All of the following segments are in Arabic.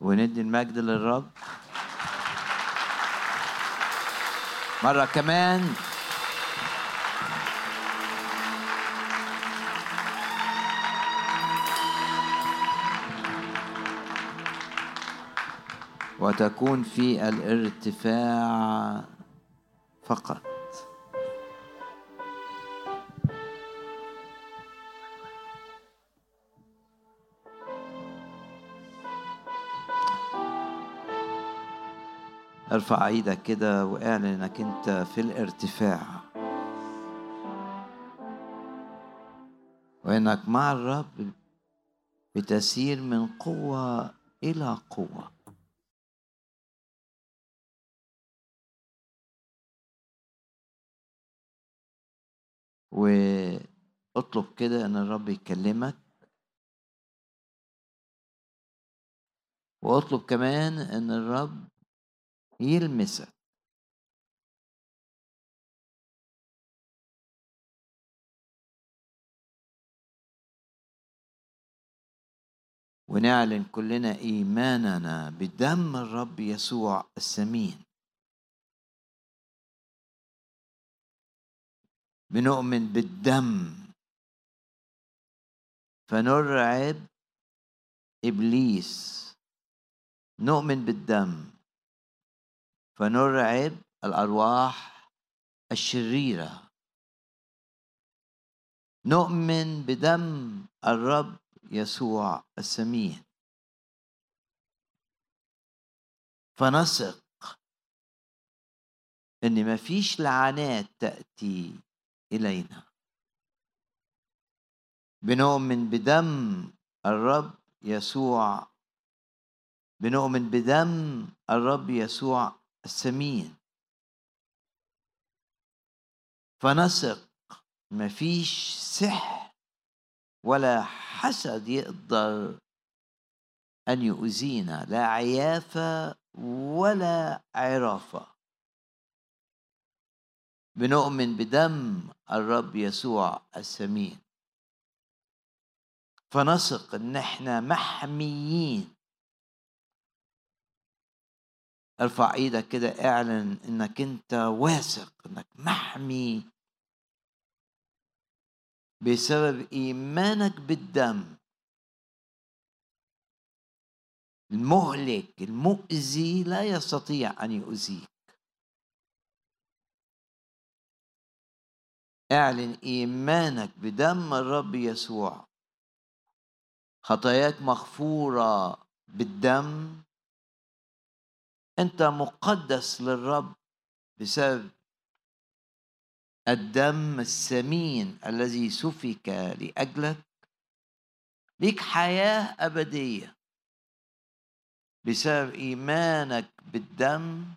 وندي المجد للرب. مرة كمان. وتكون في الارتفاع فقط. ارفع إيدك كده واعلن انك أنت في الارتفاع. وإنك مع الرب بتسير من قوة إلى قوة. وأطلب كده إن الرب يكلمك. وأطلب كمان إن الرب يلمسك ونعلن كلنا إيماننا بدم الرب يسوع الثمين بنؤمن بالدم. فنرعب إبليس. نؤمن بالدم. فنرعب الأرواح الشريرة. نؤمن بدم الرب يسوع السمين فنثق إن ما فيش لعنات تأتي إلينا. بنؤمن بدم الرب يسوع. بنؤمن بدم الرب يسوع السمين. فنثق مفيش سحر ولا حسد يقدر أن يؤذينا لا عيافة ولا عرافة بنؤمن بدم الرب يسوع السمين. فنثق إن إحنا محميين. أرفع إيدك كده اعلن إنك أنت واثق إنك محمي بسبب إيمانك بالدم. المهلك المؤذي لا يستطيع أن يؤذيك. اعلن إيمانك بدم الرب يسوع. خطاياك مغفورة بالدم. أنت مقدس للرب بسبب الدم الثمين الذي سفك لأجلك ليك حياة أبدية بسبب إيمانك بالدم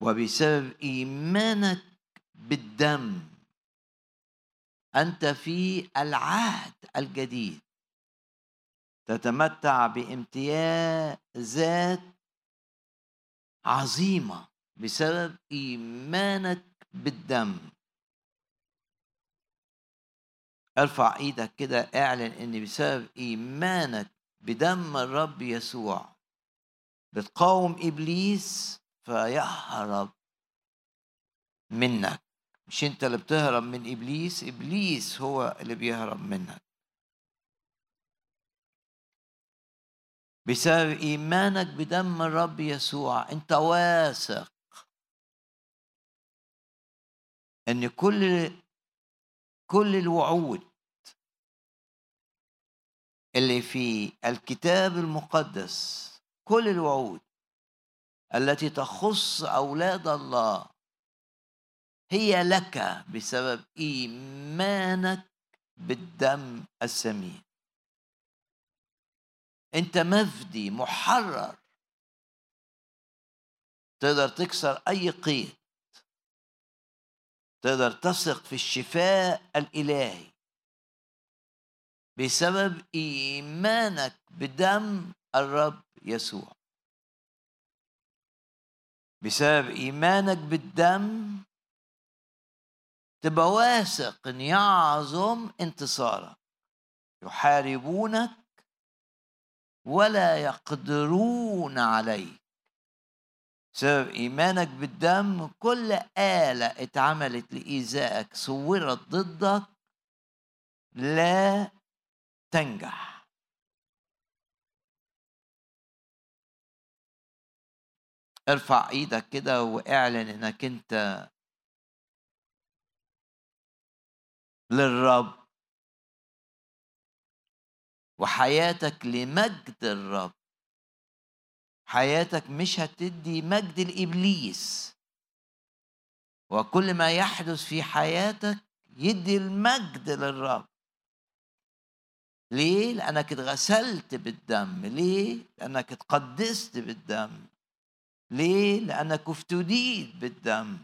وبسبب إيمانك بالدم. أنت في العهد الجديد. تتمتع بامتيازات عظيمة بسبب إيمانك بالدم. ارفع إيدك كده اعلن إن بسبب إيمانك بدم الرب يسوع بتقاوم إبليس فيهرب منك. مش أنت اللي بتهرب من إبليس إبليس هو اللي بيهرب منك. بسبب إيمانك بدم الرب يسوع. أنت واثق إن كل كل الوعود اللي في الكتاب المقدس كل الوعود التي تخص أولاد الله هي لك بسبب إيمانك بالدم السمين. انت مفدي محرر. تقدر تكسر أي قيد. تقدر تثق في الشفاء الإلهي. بسبب إيمانك بدم الرب يسوع. بسبب إيمانك بالدم تبقى واثق إن يعظم انتصارك يحاربونك ولا يقدرون عليك. بسبب إيمانك بالدم كل آلة اتعملت لإيذائك صورت ضدك لا تنجح. ارفع إيدك كده واعلن إنك أنت للرب. وحياتك لمجد الرب حياتك مش هتدي مجد لابليس وكل ما يحدث في حياتك يدي المجد للرب ليه؟ لأنك اتغسلت بالدم ليه؟ لأنك اتقدست بالدم ليه؟ لأنك افتديت بالدم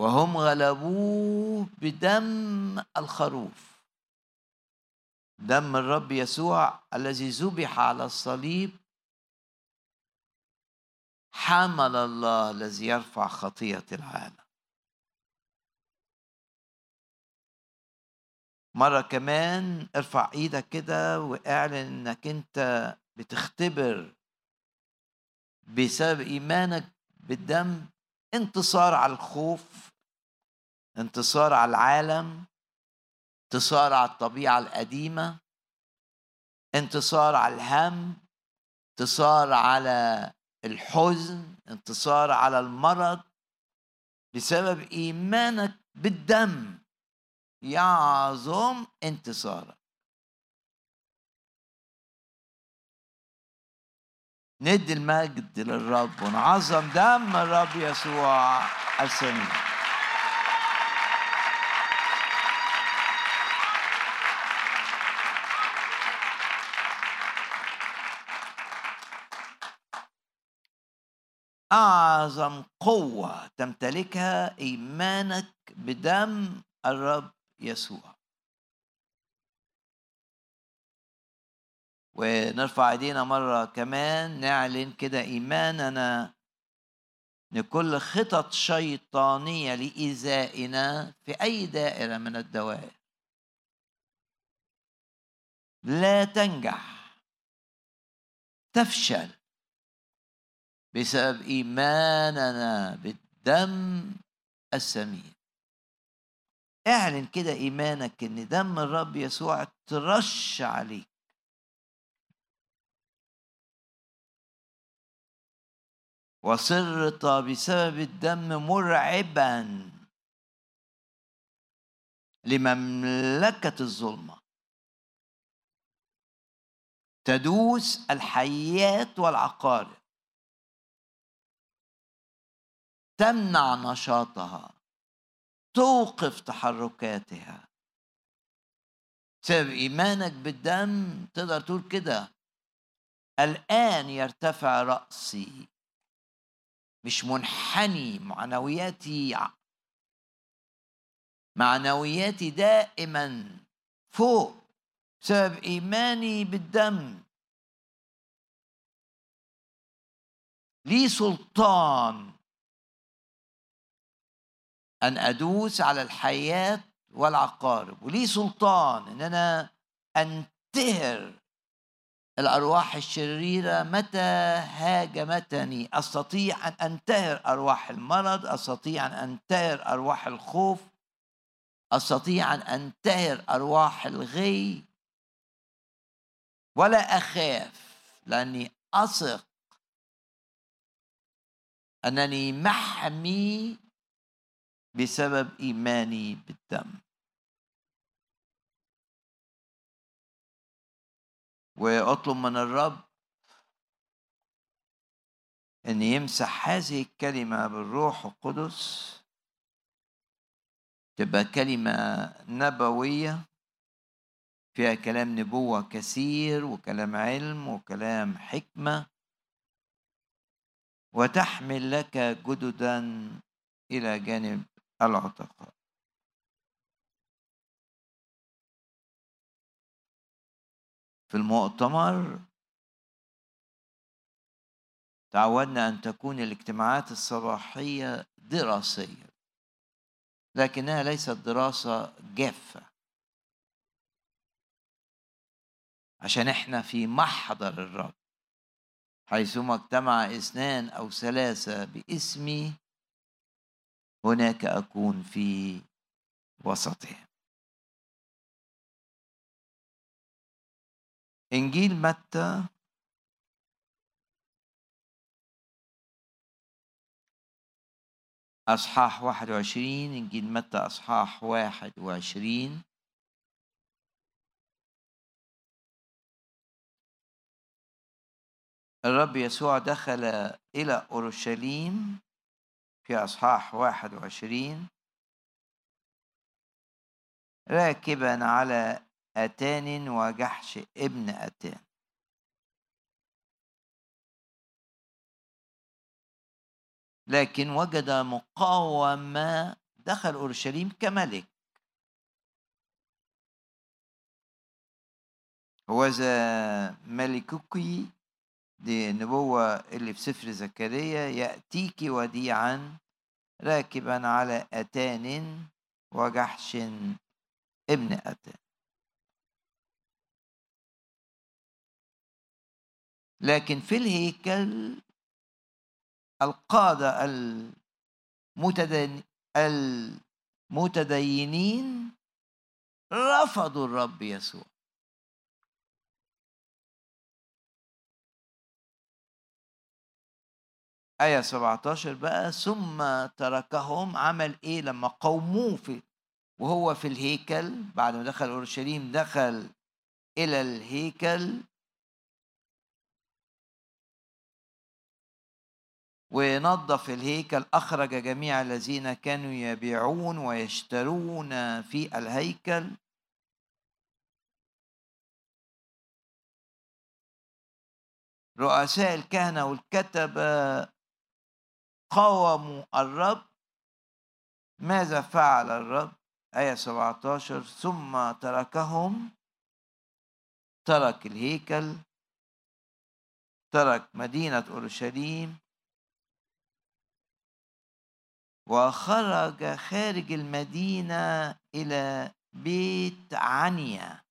وهم غلبوه بدم الخروف. دم الرب يسوع الذي ذبح على الصليب. حمل الله الذي يرفع خطية العالم. مرة كمان ارفع إيدك كده واعلن انك انت بتختبر بسبب ايمانك بالدم انتصار على الخوف. انتصار على العالم انتصار على الطبيعة القديمة انتصار على الهم انتصار على الحزن انتصار على المرض بسبب إيمانك بالدم. يعظم انتصارك. ندي المجد للرب ونعظم دم الرب يسوع السميع. أعظم قوة تمتلكها إيمانك بدم الرب يسوع. ونرفع إيدينا مرة كمان نعلن كده إيماننا لكل خطط شيطانية لإيذائنا في أي دائرة من الدوائر. لا تنجح تفشل بسبب إيماننا بالدم السمين. اعلن كده إيمانك إن دم الرب يسوع ترش عليك. وصرت بسبب الدم مرعبا لمملكة الظلمة. تدوس الحيات والعقارب. تمنع نشاطها توقف تحركاتها. بسبب إيمانك بالدم تقدر تقول كده. الآن يرتفع رأسي. مش منحني معنوياتي معنوياتي دائما فوق. بسبب إيماني بالدم. لي سلطان. أن أدوس على الحياة والعقارب. ولي سلطان أن أنا أنتهر الأرواح الشريرة متى هاجمتني. أستطيع أن أنتهر أرواح المرض أستطيع أن أنتهر أرواح الخوف أستطيع أن أنتهر أرواح الغي. ولا أخاف لأني أثق أنني محمي بسبب إيماني بالدم. وأطلب من الرب أن يمسح هذه الكلمة بالروح القدس. تبقى كلمة نبوية فيها كلام نبوة كثير وكلام علم وكلام حكمة. وتحمل لك جددا إلى جانب العتقاء في المؤتمر تعودنا أن تكون الاجتماعات الصباحية دراسية لكنها ليست دراسة جافة. عشان إحنا في محضر الرب حيثما اجتمع اثنان أو ثلاثة باسمي هناك أكون في وسطهم. إنجيل متى؟ أصحاح 21 إنجيل متى؟ أصحاح 21 الرب يسوع دخل إلى أورشليم. في أصحاح 21 راكبا على أتان وجحش ابن أتان. لكن وجد مقاومة دخل أورشليم كملك. وذا ملكك دي النبوة اللي في سفر زكريا يأتيك وديعا راكبا على أتان وجحش ابن أتان. لكن في الهيكل القادة المتدينين رفضوا الرب يسوع. آية 17 بقى ثم تركهم عمل إيه لما قوموه في وهو في الهيكل بعد ما دخل أورشليم دخل إلى الهيكل. ونظف الهيكل أخرج جميع الذين كانوا يبيعون ويشترون في الهيكل. رؤساء الكهنة والكتبة قاوموا الرب. ماذا فعل الرب؟ آية 17 ثم تركهم. ترك الهيكل. ترك مدينة أورشليم. وخرج خارج المدينة إلى بيت عنيا.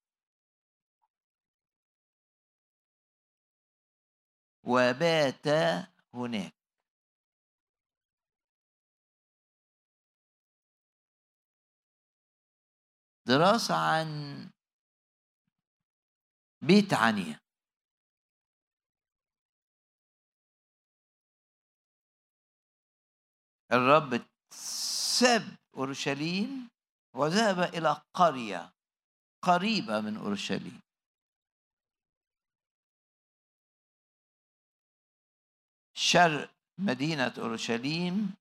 وبات هناك. دراسة عن بيت عنيا الرب ساب أورشليم وذهب إلى قرية قريبة من أورشليم. شرق مدينة أورشليم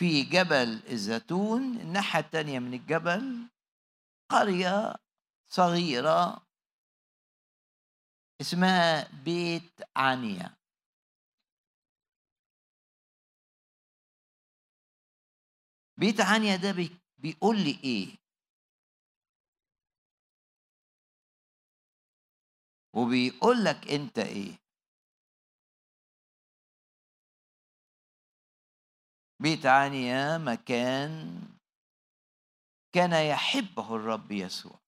في جبل الزيتون الناحية التانية من الجبل قرية صغيرة اسمها بيت عنيا. بيت عنيا ده بيقول لي إيه؟ وبيقول لك أنت إيه؟ بيت عنيا مكان كان يحبه الرب يسوع.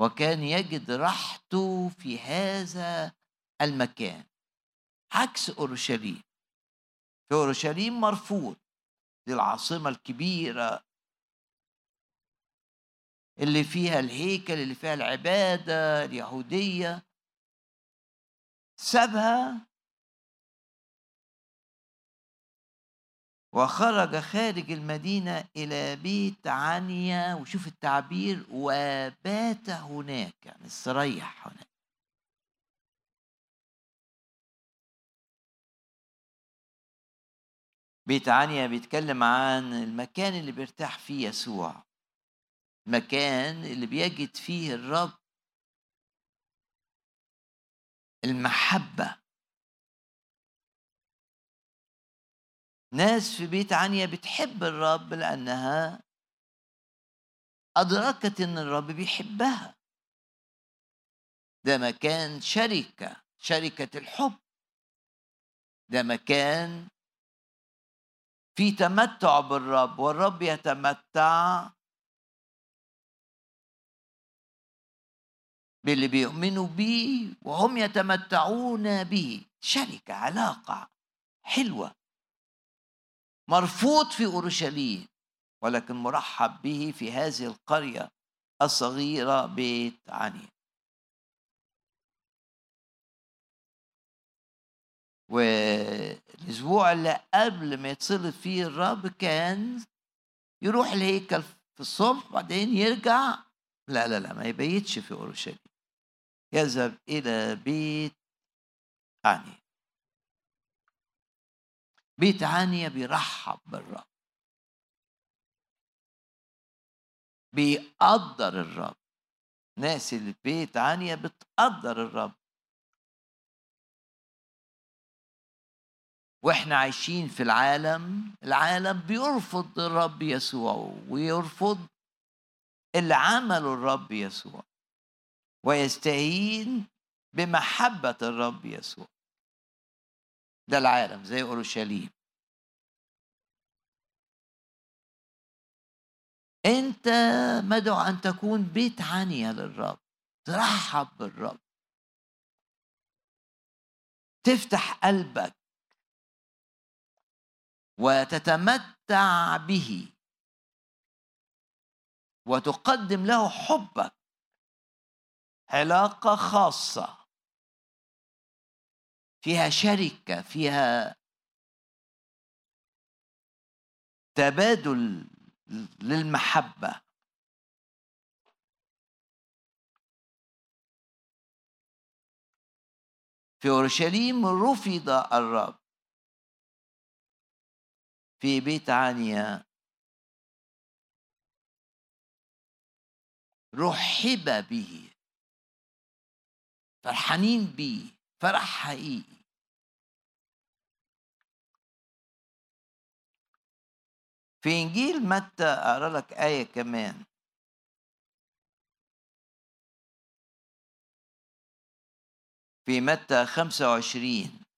وكان يجد راحته في هذا المكان. عكس أورشليم. في أورشليم مرفوض دي العاصمه الكبيرة اللي فيها الهيكل اللي فيها العبادة اليهودية. سابها وخرج خارج المدينة إلى بيت عنيا وشوف التعبير وبات هناك يعني استريح هناك بيت عنيا بيتكلم عن المكان اللي بيرتاح فيه يسوع. المكان اللي بيجد فيه الرب. المحبة. ناس في بيت عنيا بتحب الرب لأنها أدركت إن الرب بيحبها. ده مكان شركة شركة الحب. ده مكان في تمتع بالرب والرب يتمتع باللي بيؤمنوا به وهم يتمتعون به. شركة علاقة حلوة. مرفوض في أورشليم ولكن مرحب به في هذه القرية الصغيرة بيت عني والأسبوع اللي قبل ما يتصلب فيه الرب كان يروح الهيكل في الصبح بعدين يرجع. لا لا لا ما يبيتش في أورشليم يذهب إلى بيت عني بيت عنيا بيرحب بالرب. بيقدر الرب. ناس اللي في بيت عنيا بتقدر الرب. وإحنا عايشين في العالم العالم بيرفض الرب يسوع ويرفض اللي عمله الرب يسوع. ويستهين بمحبة الرب يسوع. ده العالم زي أورشليم. أنت مدعو أن تكون بيت عنيا للرب ترحب بالرب. تفتح قلبك وتتمتع به. وتقدم له حبك. علاقة خاصة. فيها شركة فيها تبادل للمحبة. في أورشليم رفض الرب في بيت عنيا رحب به. فرحانين بيه فرح حقيقي. في إنجيل متى أقرأ لك آية كمان؟ في متى 25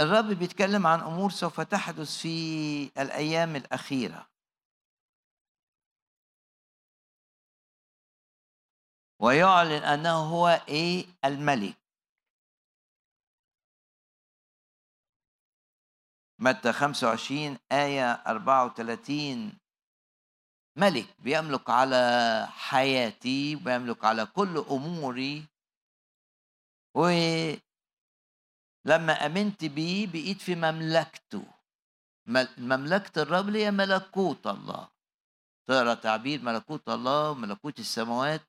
الرب بيتكلم عن أمور سوف تحدث في الأيام الأخيرة. ويعلن أنه هو إيه؟ الملك. متى 25 آية 34 ملك بيملك على حياتي وبيملك على كل أموري. ولما آمنت بيه بقيت في مملكته. مملكة الرب هي ملكوت الله. تقرأ تعبير ملكوت الله وملكوت السماوات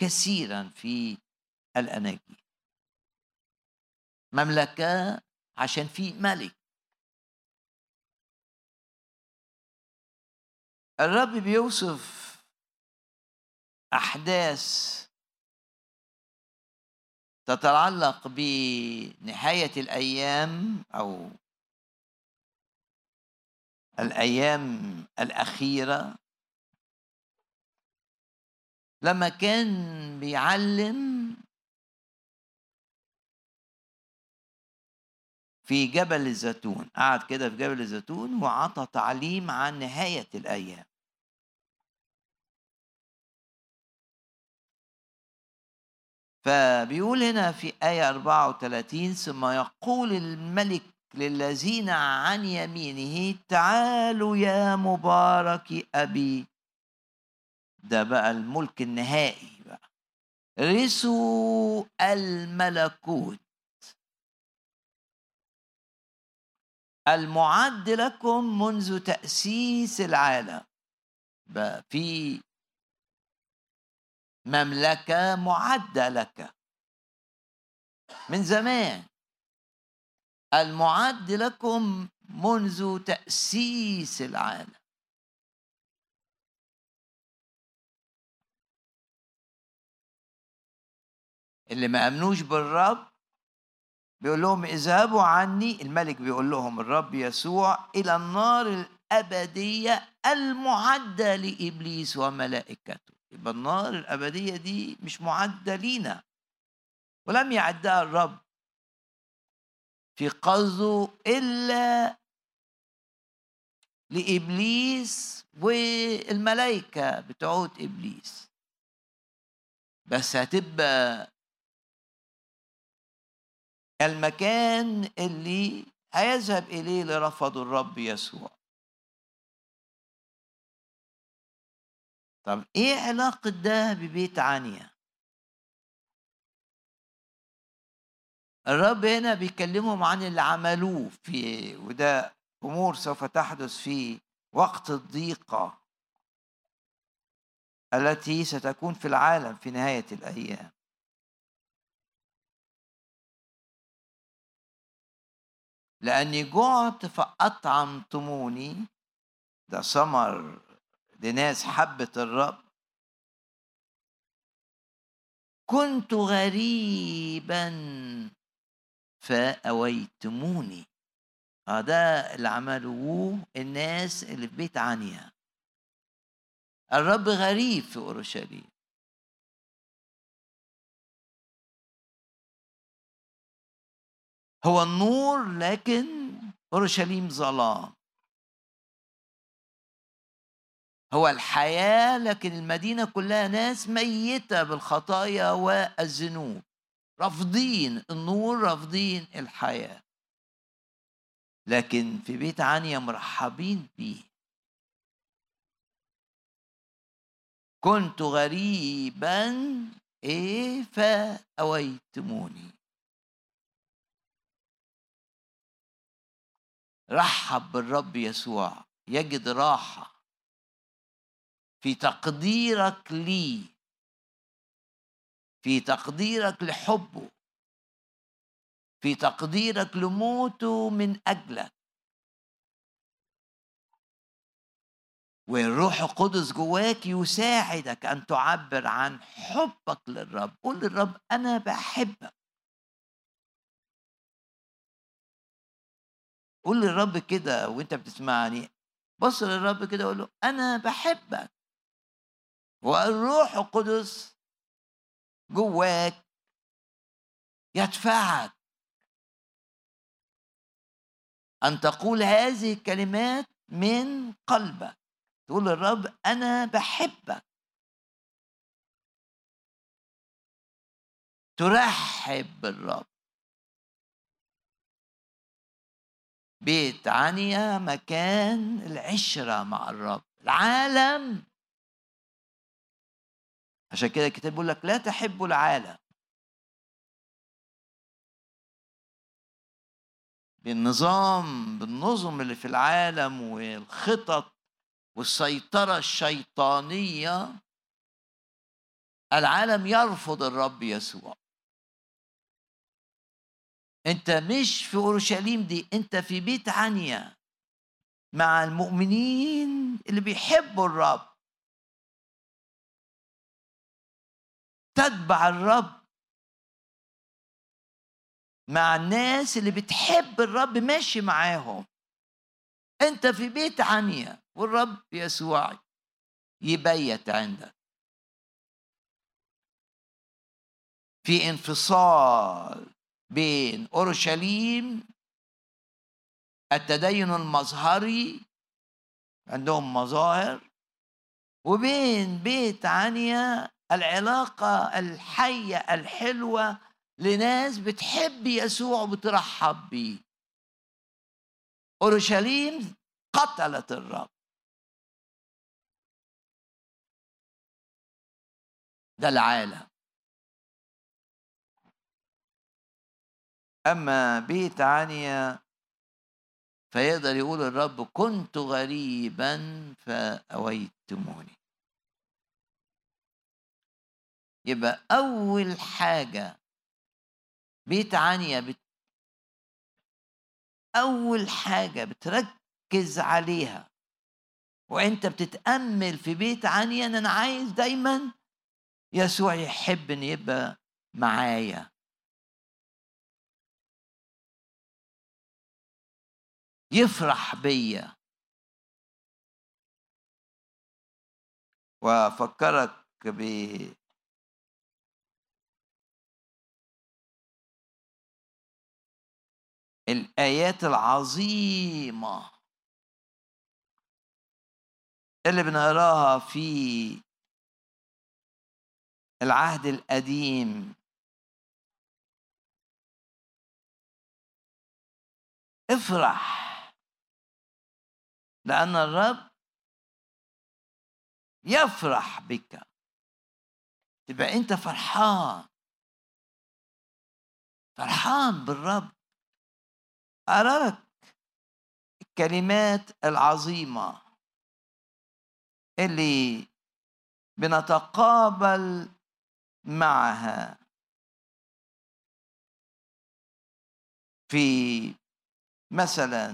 كثيرا في الأناجيل. مملكة عشان في ملك. الرب بيوصف أحداث تتعلق بنهاية الأيام أو الأيام الأخيرة. لما كان بيعلم في جبل الزيتون قعد كده في جبل الزيتون وعطى تعليم عن نهاية الأيام. فبيقول هنا في آية 34 ثم يقول الملك للذين عن يمينه تعالوا يا مبارك أبي. ده بقى الملك النهائي بقى. رثوا الملكوت. المعد لكم منذ تأسيس العالم. بقى في مملكة معدة لك من زمان. المعد لكم منذ تأسيس العالم. اللي ما آمنوش بالرب بيقول لهم اذهبوا عني. الملك بيقول لهم الرب يسوع إلى النار الأبدية المعدة لإبليس وملائكته. يبقى النار الأبدية دي مش معدة لينا ولم يعدها الرب في قصده إلا لإبليس والملائكة بتعود إبليس. بس هتبقى المكان اللي هيذهب إليه لرفض الرب يسوع. طب إيه علاقة ده ببيت عنيا الرب هنا بيكلمهم عن اللي عملوه في وده أمور سوف تحدث في وقت الضيقة التي ستكون في العالم في نهاية الأيام. لأني جعت فأطعمتموني ده ثمر لناس حبت الرب. كنت غريبا فأويتموني. آه ده اللي عملوه الناس اللي في بيت عنيا. الرب غريب في أورشليم. هو النور لكن أورشليم ظلام. هو الحياة لكن المدينة كلها ناس ميتة بالخطايا والذنوب. رافضين النور رافضين الحياة. لكن في بيت عنيا مرحبين بيه. كنت غريبا إيه فأويتموني. رحب بالرب يسوع. يجد راحة. في تقديرك لي. في تقديرك لحبه. في تقديرك لموته من أجلك. والروح القدس جواك يساعدك أن تعبر عن حبك للرب. قول للرب أنا بحبك. قول للرب كده وأنت بتسمعني. بص للرب كده وقول له أنا بحبك. والروح القدس جواك يدفعك أن تقول هذه الكلمات من قلبك. تقول للرب أنا بحبك. ترحب بالرب. بيت عنيا مكان العشرة مع الرب. العالم عشان كده الكتاب بيقول لك لا تحبوا العالم. بالنظام بالنظم اللي في العالم والخطط والسيطرة الشيطانية العالم يرفض الرب يسوع. انت مش في اورشليم دي انت في بيت عنيا مع المؤمنين اللي بيحبوا الرب. تتبع الرب مع الناس اللي بتحب الرب ماشي معاهم. انت في بيت عنيا والرب يسوع يبيت عندك. في انفصال بين أورشليم التدين المظهري عندهم مظاهر وبين بيت عنيا العلاقة الحية الحلوة لناس بتحب يسوع وبترحب بيه. أورشليم قتلت الرب. ده العالم. أما بيت عنيا فيقدر يقول الرب كنت غريبا فأويتموني. يبقى أول حاجة بيت عنيا بت... أول حاجة بتركز عليها وأنت بتتأمل في بيت عنيا أنا عايز دايما يسوع يحب أن يبقى معايا. يفرح بيا. وأفكرك ب الآيات العظيمة اللي بنقراها في العهد القديم. افرح لأن الرب يفرح بك. تبقى أنت فرحان. فرحان بالرب. أرى لك الكلمات العظيمة اللي بنتقابل معها في مثلا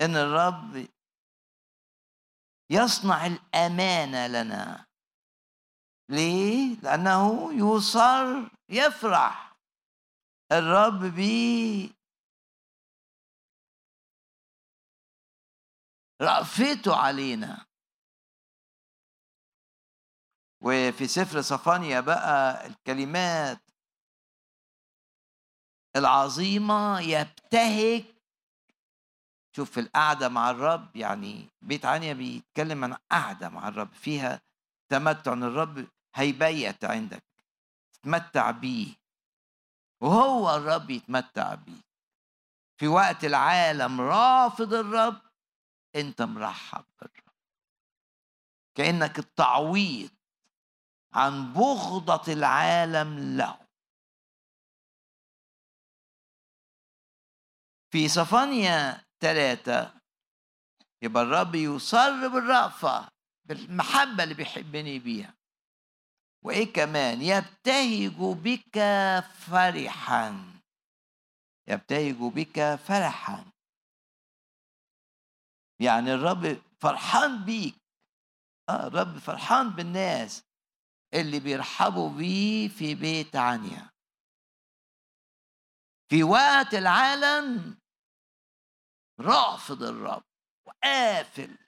إن الرب يصنع الامانه لنا. ليه؟ لأنه يصر يفرح. الرب بي. رأفته علينا. وفي سفر صفانيا بقى الكلمات العظيمة يبتهج. شوف في القعدة مع الرب يعني بيت عنيا بيتكلم عن قعدة مع الرب فيها تمتع الرب هيبيت عندك تتمتع بيه. وهو الرب يتمتع بيه. في وقت العالم رافض الرب انت مرحب بالرب. كأنك التعويض عن بغضة العالم له. في صفانيا ثلاثة يبقى الرب يصر بالرأفة بالمحبة اللي بيحبني بيها. وإيه كمان؟ يبتهج بك فرحا. يبتهج بك فرحا. يعني الرب فرحان بيك. آه الرب فرحان بالناس اللي بيرحبوا بيه في بيت عنيا. في وقت العالم رافض الرب وقافل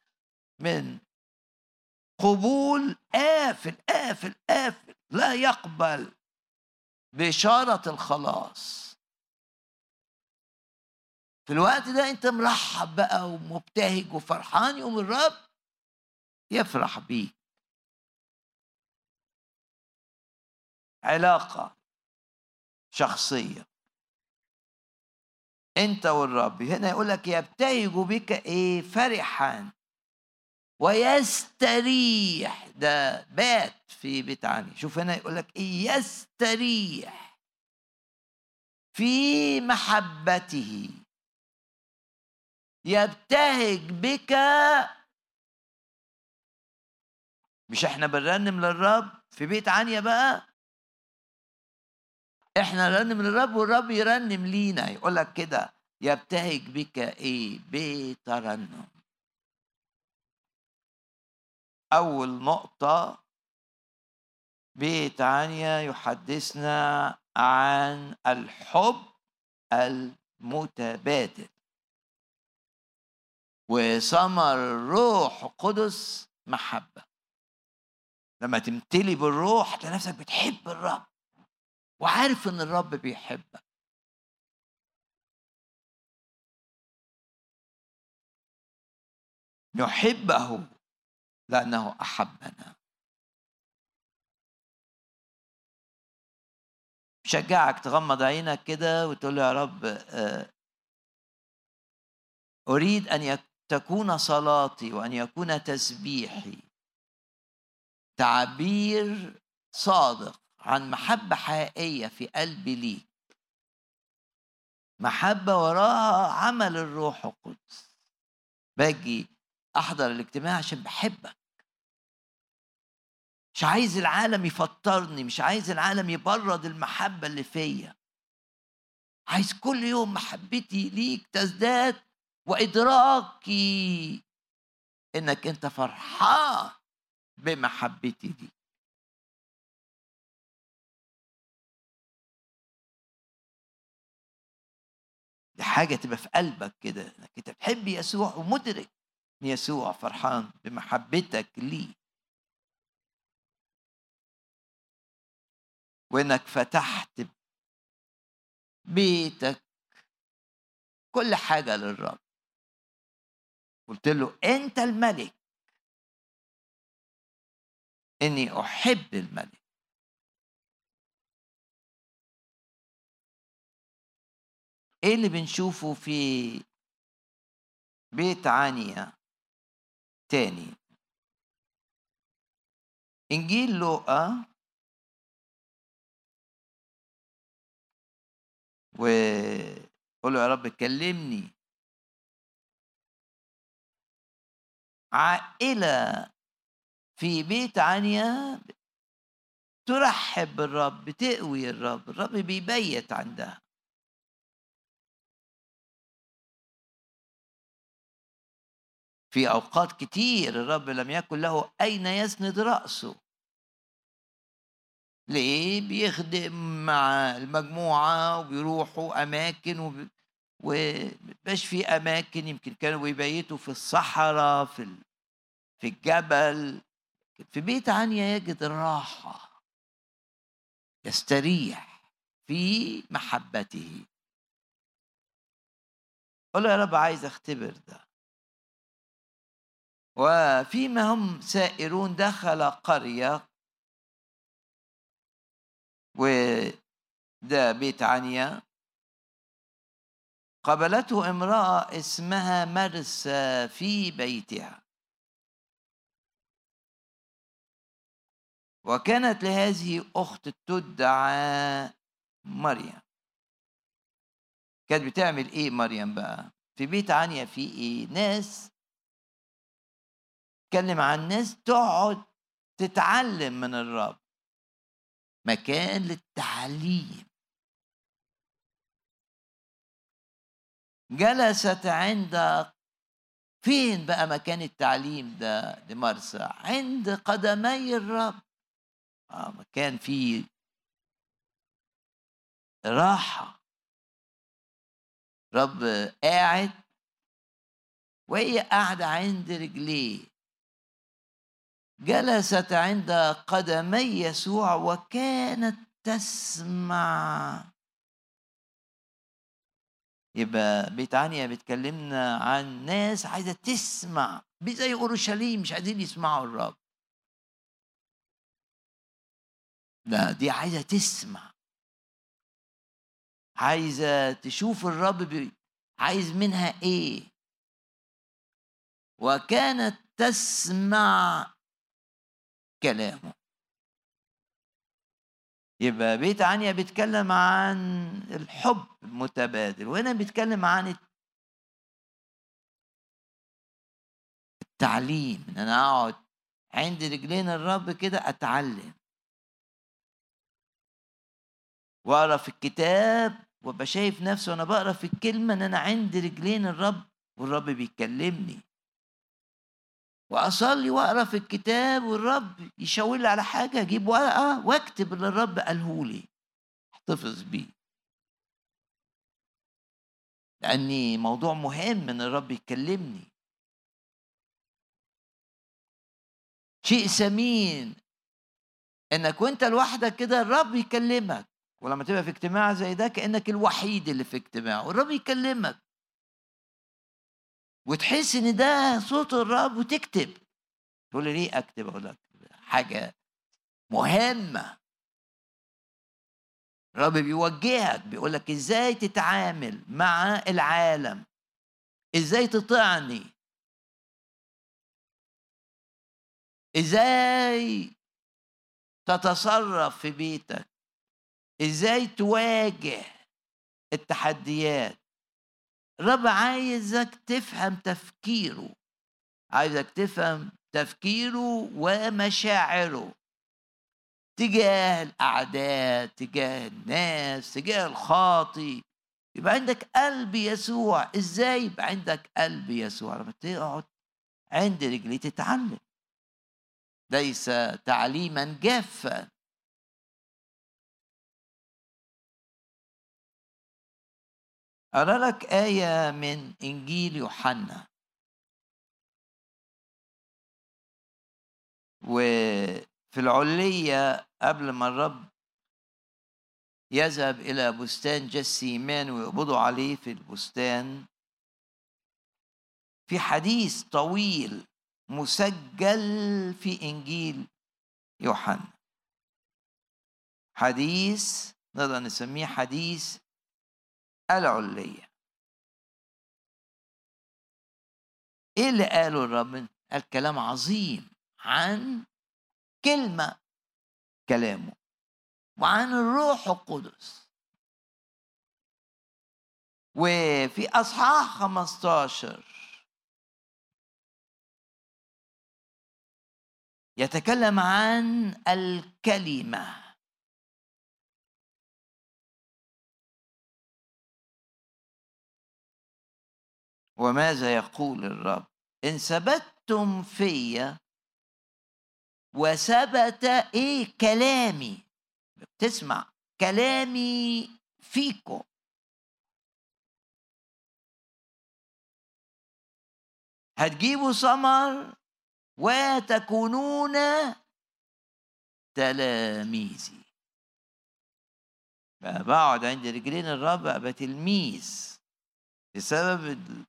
من قبول قافل قافل قافل لا يقبل بشارة الخلاص. في الوقت ده أنت مرحب بقى ومبتهج وفرحان يوم الرب يفرح بيك. علاقة شخصية. أنت والرب. هنا يقول لك يبتهج بك إيه؟ فرحا. ويستريح. ده بات في بيت عني شوف هنا يقول لك إيه يستريح في محبته. يبتهج بك. مش إحنا بنرنم للرب في بيت عنيا بقى؟ إحنا نرنم للرب والرب يرنم لينا. يقول لك كده يبتهج بك إيه؟ بترنم أول نقطة بيت يحدثنا عن الحب المتبادل. وثمر روح قدس محبة. لما تمتلي بالروح تلاقي نفسك بتحب الرب. وعارف إن الرب بيحبك. نحبه. لأنه أحبنا. شجعك تغمض عينك كده وتقول يا رب آه، أريد أن تكون صلاتي وأن يكون تسبيحي. تعبير صادق عن محبة حقيقية في قلبي ليك. محبة وراها عمل الروح القدس. باجي أحضر الاجتماع عشان بحبك. مش عايز العالم يفطرني مش عايز العالم يبرد المحبة اللي فيا. عايز كل يوم محبتي ليك تزداد وإدراكي إنك أنت فرحان بمحبتي دي. دي حاجة تبقى في قلبك كده إنك أنت بتحب يسوع ومدرك إن يسوع فرحان بمحبتك ليه. وإنك فتحت بيتك كل حاجة للرب. قلت له أنت الملك. إني أحب الملك. إيه اللي بنشوفه في بيت عنيا تاني؟ إنجيل لوقا وقول له يا رب كلمني. عائلة في بيت عنيا ترحب بالرب بتقوي الرب الرب بيبيت عندها. في أوقات كتير الرب لم يكن له أين يسند رأسه. ليه؟ بيخدم مع المجموعة وبيروحوا أماكن وب... ومبقاش في أماكن يمكن كانوا بيبيتوا في الصحراء في ال... في الجبل في بيت عنيا يجد الراحة. يستريح في محبته. قل يا رب عايز أختبر ده. وفيما هم سائرون دخل قرية وده بيت عنيا. قبلته امرأة اسمها مرسى في بيتها. وكانت لهذه أخت تدعى مريم. كانت بتعمل إيه مريم بقى؟ في بيت عنيا في إيه؟ ناس تكلم عن ناس تقعد تتعلم من الرب. مكان للتعليم. جلست عند فين بقى مكان التعليم ده لمرسى عند قدمي الرب. آه مكان فيه راحة. رب قاعد وهي قاعدة عند رجليه. جلست عند قدمي يسوع وكانت تسمع. يبقى بيت عنيا بتكلمنا عن ناس عايزة تسمع زي أورشليم مش عايزين يسمعوا الرب. لا دي عايزة تسمع. عايزة تشوف الرب عايز منها إيه. وكانت تسمع كلامه. يبقى بيت عنيا بيتكلم عن الحب المتبادل وهنا بيتكلم عن التعليم إن أنا أقعد عند رجلين الرب كده أتعلم. وأقرأ في الكتاب وأبقى شايف نفسي وأنا بقرأ في الكلمة إن أنا عند رجلين الرب والرب بيكلمني. وأصلي وأقرأ في الكتاب والرب يشاور لي على حاجة أجيب ورقة وأكتب اللي الرب قاله لي. أحتفظ بيه. لأني موضوع مهم إن الرب يكلمني. شيء ثمين إنك وأنت لوحدك كده الرب يكلمك. ولما تبقى في اجتماع زي ده كأنك الوحيد اللي في اجتماع والرب يكلمك. وتحس إن ده صوت الرب وتكتب. تقول لي ليه أكتب؟ أقول لك حاجة مهمة. الرب بيوجهك بيقول لك إزاي تتعامل مع العالم؟ إزاي تطعني؟ إزاي تتصرف في بيتك؟ إزاي تواجه التحديات؟ الرب عايزك تفهم تفكيره. عايزك تفهم تفكيره ومشاعره. تجاه الأعداء تجاه الناس تجاه الخاطي يبقى عندك قلب يسوع. إزاي يبقى عندك قلب يسوع؟ لما تقعد عند رجلي تتعلم. ليس تعليما جافا. أرى لك آية من إنجيل يوحنا. وفي العلية قبل ما الرب يذهب إلى بستان جسيمان ويقبضوا عليه في البستان في حديث طويل مسجل في إنجيل يوحنا. حديث نقدر نسميه حديث العلية إيه اللي قاله الرب؟ قال كلام عظيم عن كلمة كلامه وعن الروح القدس. وفي أصحاح 15 يتكلم عن الكلمة. وماذا يقول الرب؟ إن ثبتتم في وثبت إيه كلامي. بتسمع كلامي فيكم. هتجيبوا ثمر وتكونون تلاميذي. بقعد عند رجلين الرب أبقى تلميذ. بسبب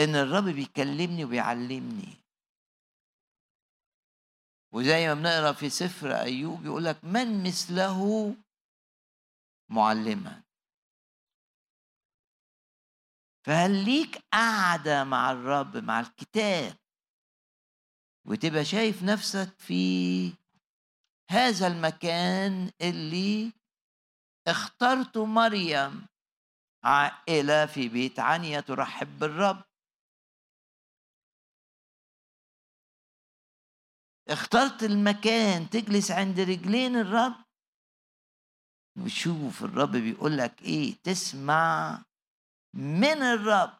إن الرب بيكلمني وبيعلمني. وزي ما بنقرأ في سفر أيوب يقول لك من مثله معلما. فهل ليك قاعدة مع الرب مع الكتاب؟ وتبقى شايف نفسك في هذا المكان اللي اخترت مريم عائلة في بيت عنيا ترحب بالرب. اخترت المكان تجلس عند رجلين الرب. وشوف الرب بيقول لك إيه تسمع من الرب.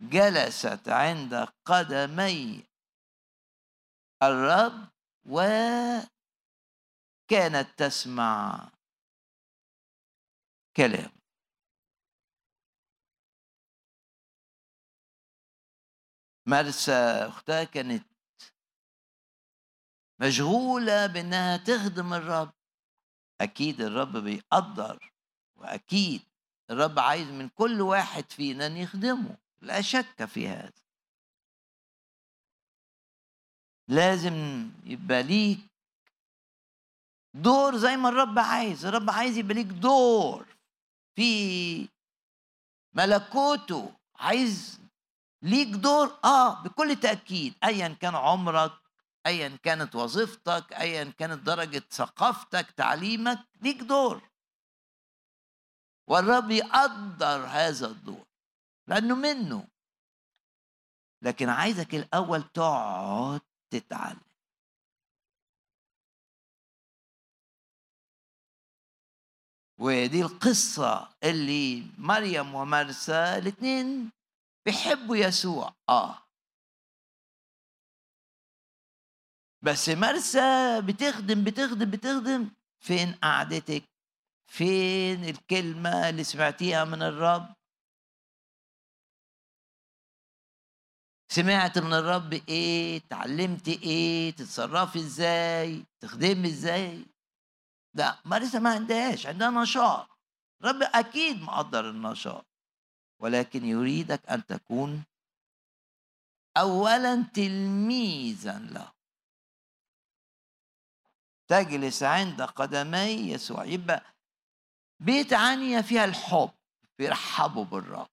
جلست عند قدمي الرب وكانت تسمع كلام مرسى أختها كانت مشغولة بأنها تخدم الرب. أكيد الرب بيقدر وأكيد الرب عايز من كل واحد فينا أن يخدمه. لا شك في هذا. لازم يبقى ليك دور زي ما الرب عايز. الرب عايز يبقى ليك دور في ملكوته. عايز ليك دور آه بكل تأكيد ايا كان عمرك ايا كانت وظيفتك ايا كانت درجة ثقافتك تعليمك ليك دور. والرب يقدر هذا الدور لأنه منه. لكن عايزك الأول تقعد تتعلم. ودي القصة اللي مريم ومرسى الاثنين بيحبوا يسوع. آه. بس مرسى بتخدم بتخدم بتخدم. فين قعدتك؟ فين الكلمة اللي سمعتيها من الرب؟ سمعت من الرب إيه؟ تعلمتي إيه؟ تتصرفي إزاي؟ تخدمي إزاي؟ لا مرسى ما عندهاش عندها نشاط. رب أكيد مقدر النشاط. ولكن يريدك أن تكون اولا تلميذا له. تجلس عند قدمي يسوع. يبقى بيت عنيا فيها الحب بيرحبوا بالرب.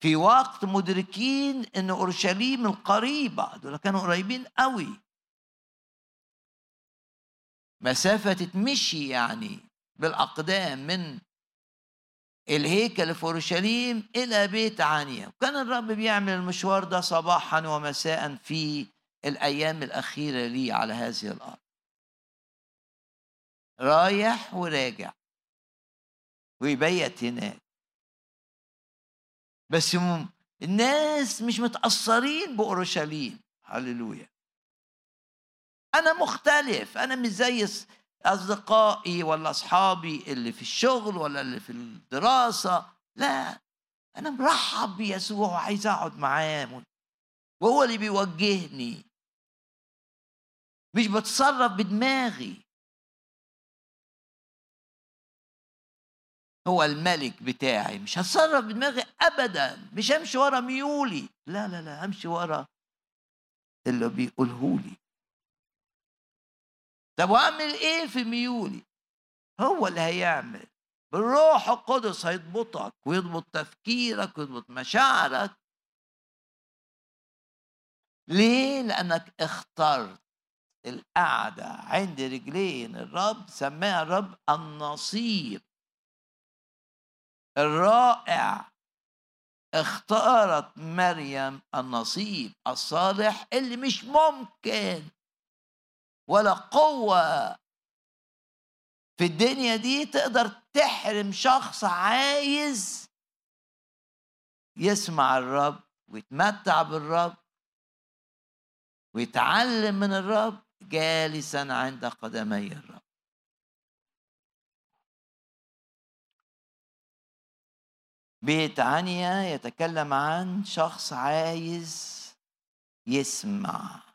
في وقت مدركين إن أورشليم القريبة دول كانوا قريبين قوي. مسافة تتمشي يعني بالأقدام من الهيكل في اورشليم إلى بيت عنيا وكان الرب بيعمل المشوار ده صباحا ومساء في الأيام الأخيرة لي على هذه الأرض. رايح وراجع. ويبيت هناك. بس الناس مش متأثرين بأورشليم. هللويا. أنا مختلف. أنا مش زي أصدقائي ولا أصحابي اللي في الشغل ولا اللي في الدراسة لا أنا مرحب بيسوع وعايز أقعد معاه. وهو اللي بيوجهني. مش بتصرف بدماغي. هو الملك بتاعي. مش هتصرف بدماغي ابدا. مش همشي ورا ميولي. لا لا لا همشي ورا اللي بيقوله لي. طب واعمل إيه في ميولي؟ هو اللي هيعمل. بالروح القدس هيضبطك ويضبط تفكيرك ويضبط مشاعرك. ليه؟ لأنك اخترت القعدة عند رجلين. الرب سماها الرب النصيب الرائع. اختارت مريم النصيب الصالح اللي مش ممكن. ولا قوة في الدنيا دي تقدر تحرم شخص عايز يسمع الرب ويتمتع بالرب ويتعلم من الرب جالسا عند قدمي الرب. بيت عنيا يتكلم عن شخص عايز يسمع.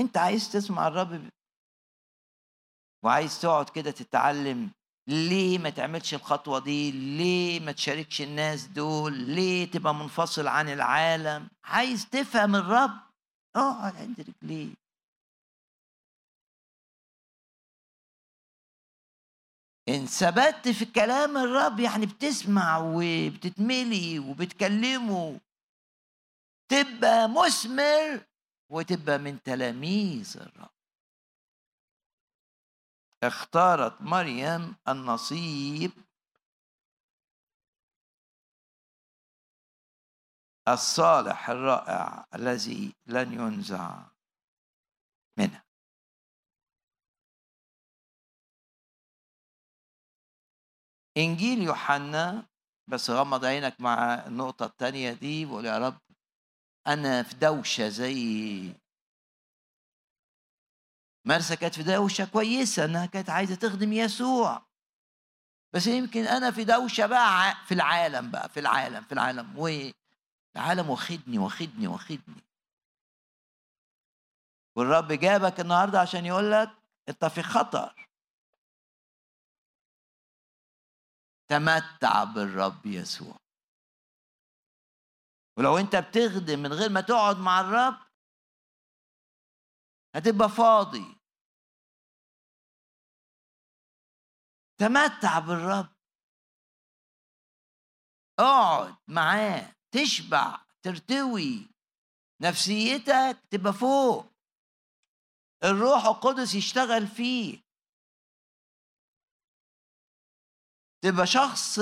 أنت عايز تسمع الرب وعايز تقعد كده تتعلم ليه ما تعملش الخطوة دي؟ ليه ما تشاركش الناس دول؟ ليه تبقى منفصل عن العالم؟ عايز تفهم الرب؟ اقعد عند رجليه. ان ثبت في كلام الرب يعني بتسمع وبتتملي وبتكلمه. تبقى مثمر وتبقى من تلاميذ الرب. اختارت مريم النصيب الصالح الرائع الذي لن ينزع منه. إنجيل يوحنا بس غمض عينك مع النقطة الثانية دي وقول يا رب أنا في دوشة زي مرسى كانت في دوشة كويسة إنها كانت عايزة تخدم يسوع. بس يمكن أنا في دوشة بقى في العالم بقى في العالم في العالم. والعالم واخدني واخدني واخدني. والرب جابك النهارده عشان يقول لك أنت في خطر. تمتع بالرب يسوع. ولو انت بتخدم من غير ما تقعد مع الرب هتبقى فاضي. تمتع بالرب. اقعد معاه تشبع ترتوي. نفسيتك تبقى فوق. الروح القدس يشتغل فيك تبقى شخص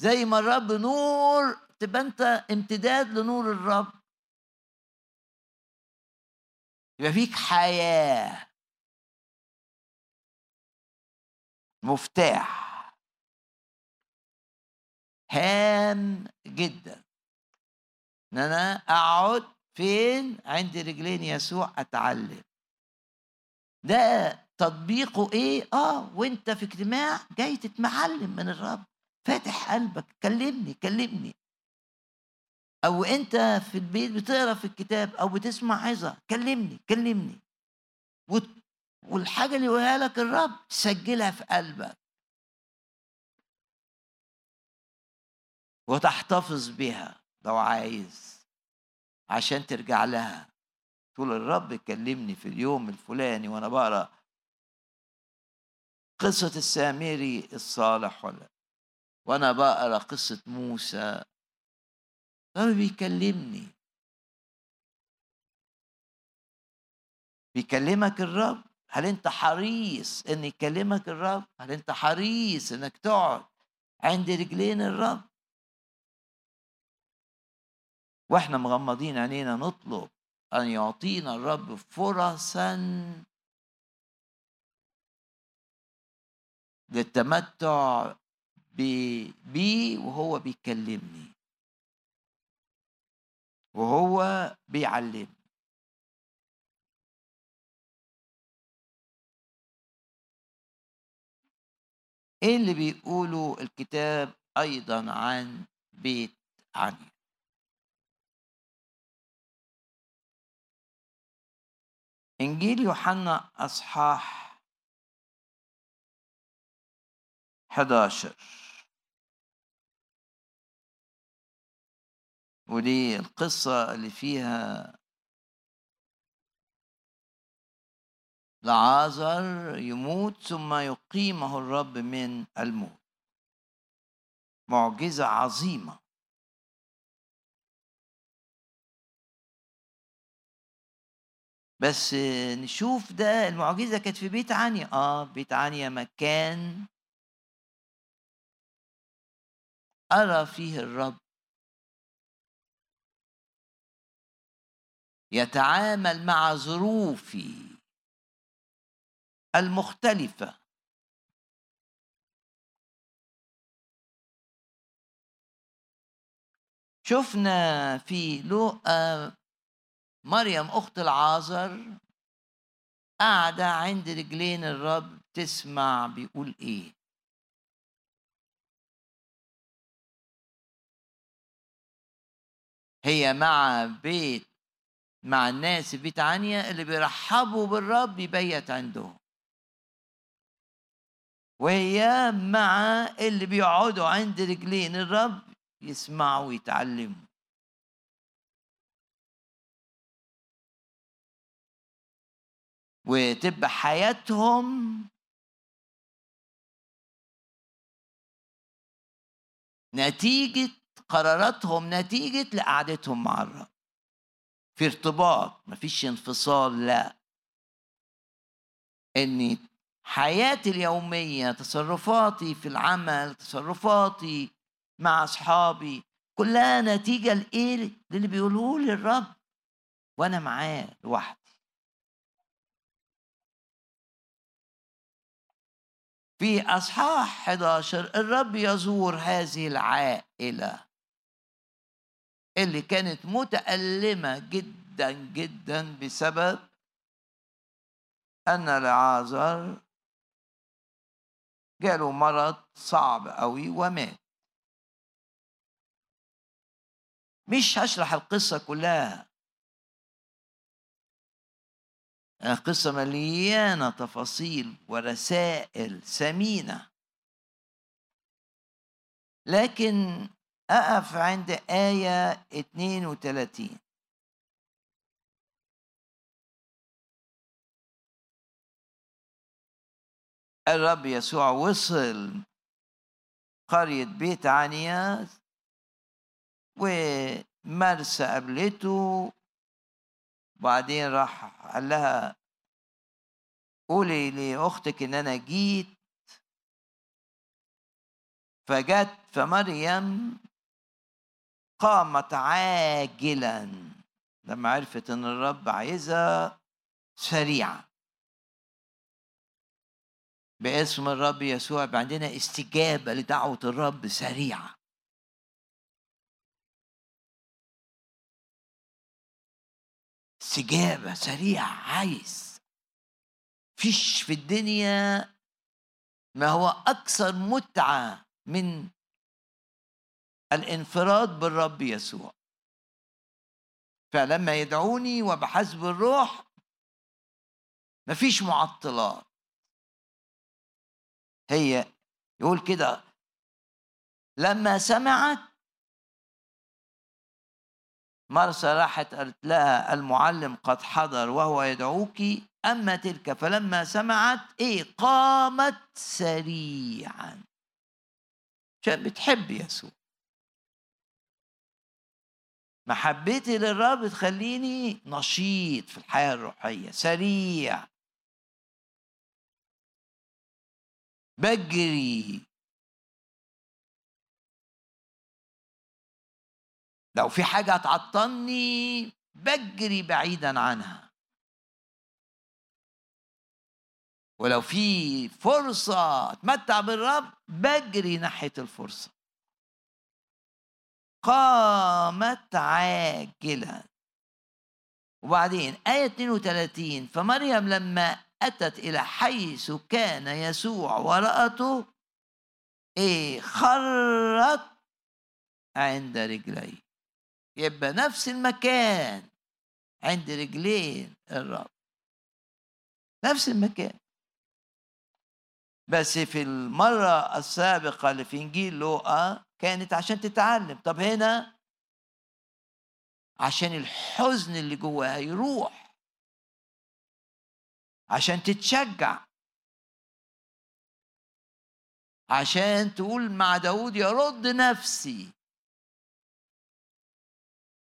زي ما الرب نور تبقى أنت امتداد لنور الرب. يبقى فيك حياة. مفتاح. هام جدا. إن أنا أقعد فين؟ عند رجلين يسوع أتعلم. ده تطبيقه إيه؟ آه وأنت في اجتماع جاي تتمعلم من الرب. فاتح قلبك كلمني كلمني. أو أنت في البيت بتقرأ في الكتاب أو بتسمع عظة كلمني كلمني. والحاجة اللي يقولها لك الرب تسجلها في قلبك. وتحتفظ بها لو عايز عشان ترجع لها. تقول الرب كلمني في اليوم الفلاني وأنا بقرأ قصة السامري الصالح ولا وأنا بقرأ قصة موسى الرب بيكلمني بيكلمك الرب هل أنت حريص إن يكلمك الرب؟ هل أنت حريص إنك تقعد عند رجلين الرب؟ وإحنا مغمضين عينينا نطلب أن يعطينا الرب فرصا للتمتع بيه وهو بيكلمني. وهو بيعلمني. إيه اللي بيقوله الكتاب أيضا عن بيت عني إنجيل يوحنا أصحاح 11 ودي القصة اللي فيها لعازر يموت ثم يقيمه الرب من الموت. معجزة عظيمة. بس نشوف ده المعجزة كانت في بيت عنيا. آه بيت عنيا مكان أرى فيه الرب. يتعامل مع ظروفي المختلفة. شفنا في لوقا مريم أخت العازر قاعدة عند رجلين الرب تسمع بيقول إيه. هي مع بيت مع الناس في بيت عنيا اللي بيرحبوا بالرب يبيت عندهم وهي مع اللي بيقعدوا عند رجلين الرب يسمعوا ويتعلموا. وتبقى حياتهم نتيجة قراراتهم نتيجة لقعدتهم مع الرب. في ارتباط مفيش انفصال لا. إن حياتي اليومية تصرفاتي في العمل تصرفاتي مع أصحابي كلها نتيجة لإيه؟ للي بيقولوه لي الرب وأنا معاه لوحدي. في أصحاح 11 الرب يزور هذه العائلة. اللي كانت متألمة جدا جدا بسبب أن لعازر جاله مرض صعب قوي ومات. مش هشرح القصة كلها. القصة مليانة تفاصيل ورسائل ثمينة لكن أقف عند آية 32 الرب يسوع وصل قرية بيت عنيا ومرسى قابلته وبعدين راح قال لها قولي لأختك إن أنا جيت. فجت فمريم قامت عاجلا. لما عرفت إن الرب عايزها سريعا. باسم الرب يسوع عندنا استجابة لدعوة الرب سريعة استجابة سريعة عايز. فيش في الدنيا ما هو أكثر متعة من الانفراد بالرب يسوع. فلما يدعوني وبحسب الروح مفيش معطلات. هي يقول كده لما سمعت مرسى راحت قالت لها المعلم قد حضر وهو يدعوك أما تلك فلما سمعت إيه قامت سريعا. عشان بتحب يسوع. محبتي للرب تخليني نشيط في الحياة الروحية سريع. بجري. لو في حاجة هتعطلني بجري بعيدا عنها. ولو في فرصة أتمتع بالرب بجري ناحية الفرصة. قامت عاجلا. وبعدين آية 32 فمريم لما أتت إلى حيث كان يسوع ورأته إيه خرت عند رجليه. يبقى نفس المكان عند رجلين الرب. نفس المكان. بس في المرة السابقة اللي في إنجيل لوقا كانت عشان تتعلم. طب هنا عشان الحزن اللي جواها يروح. عشان تتشجع. عشان تقول مع داود يرد نفسي.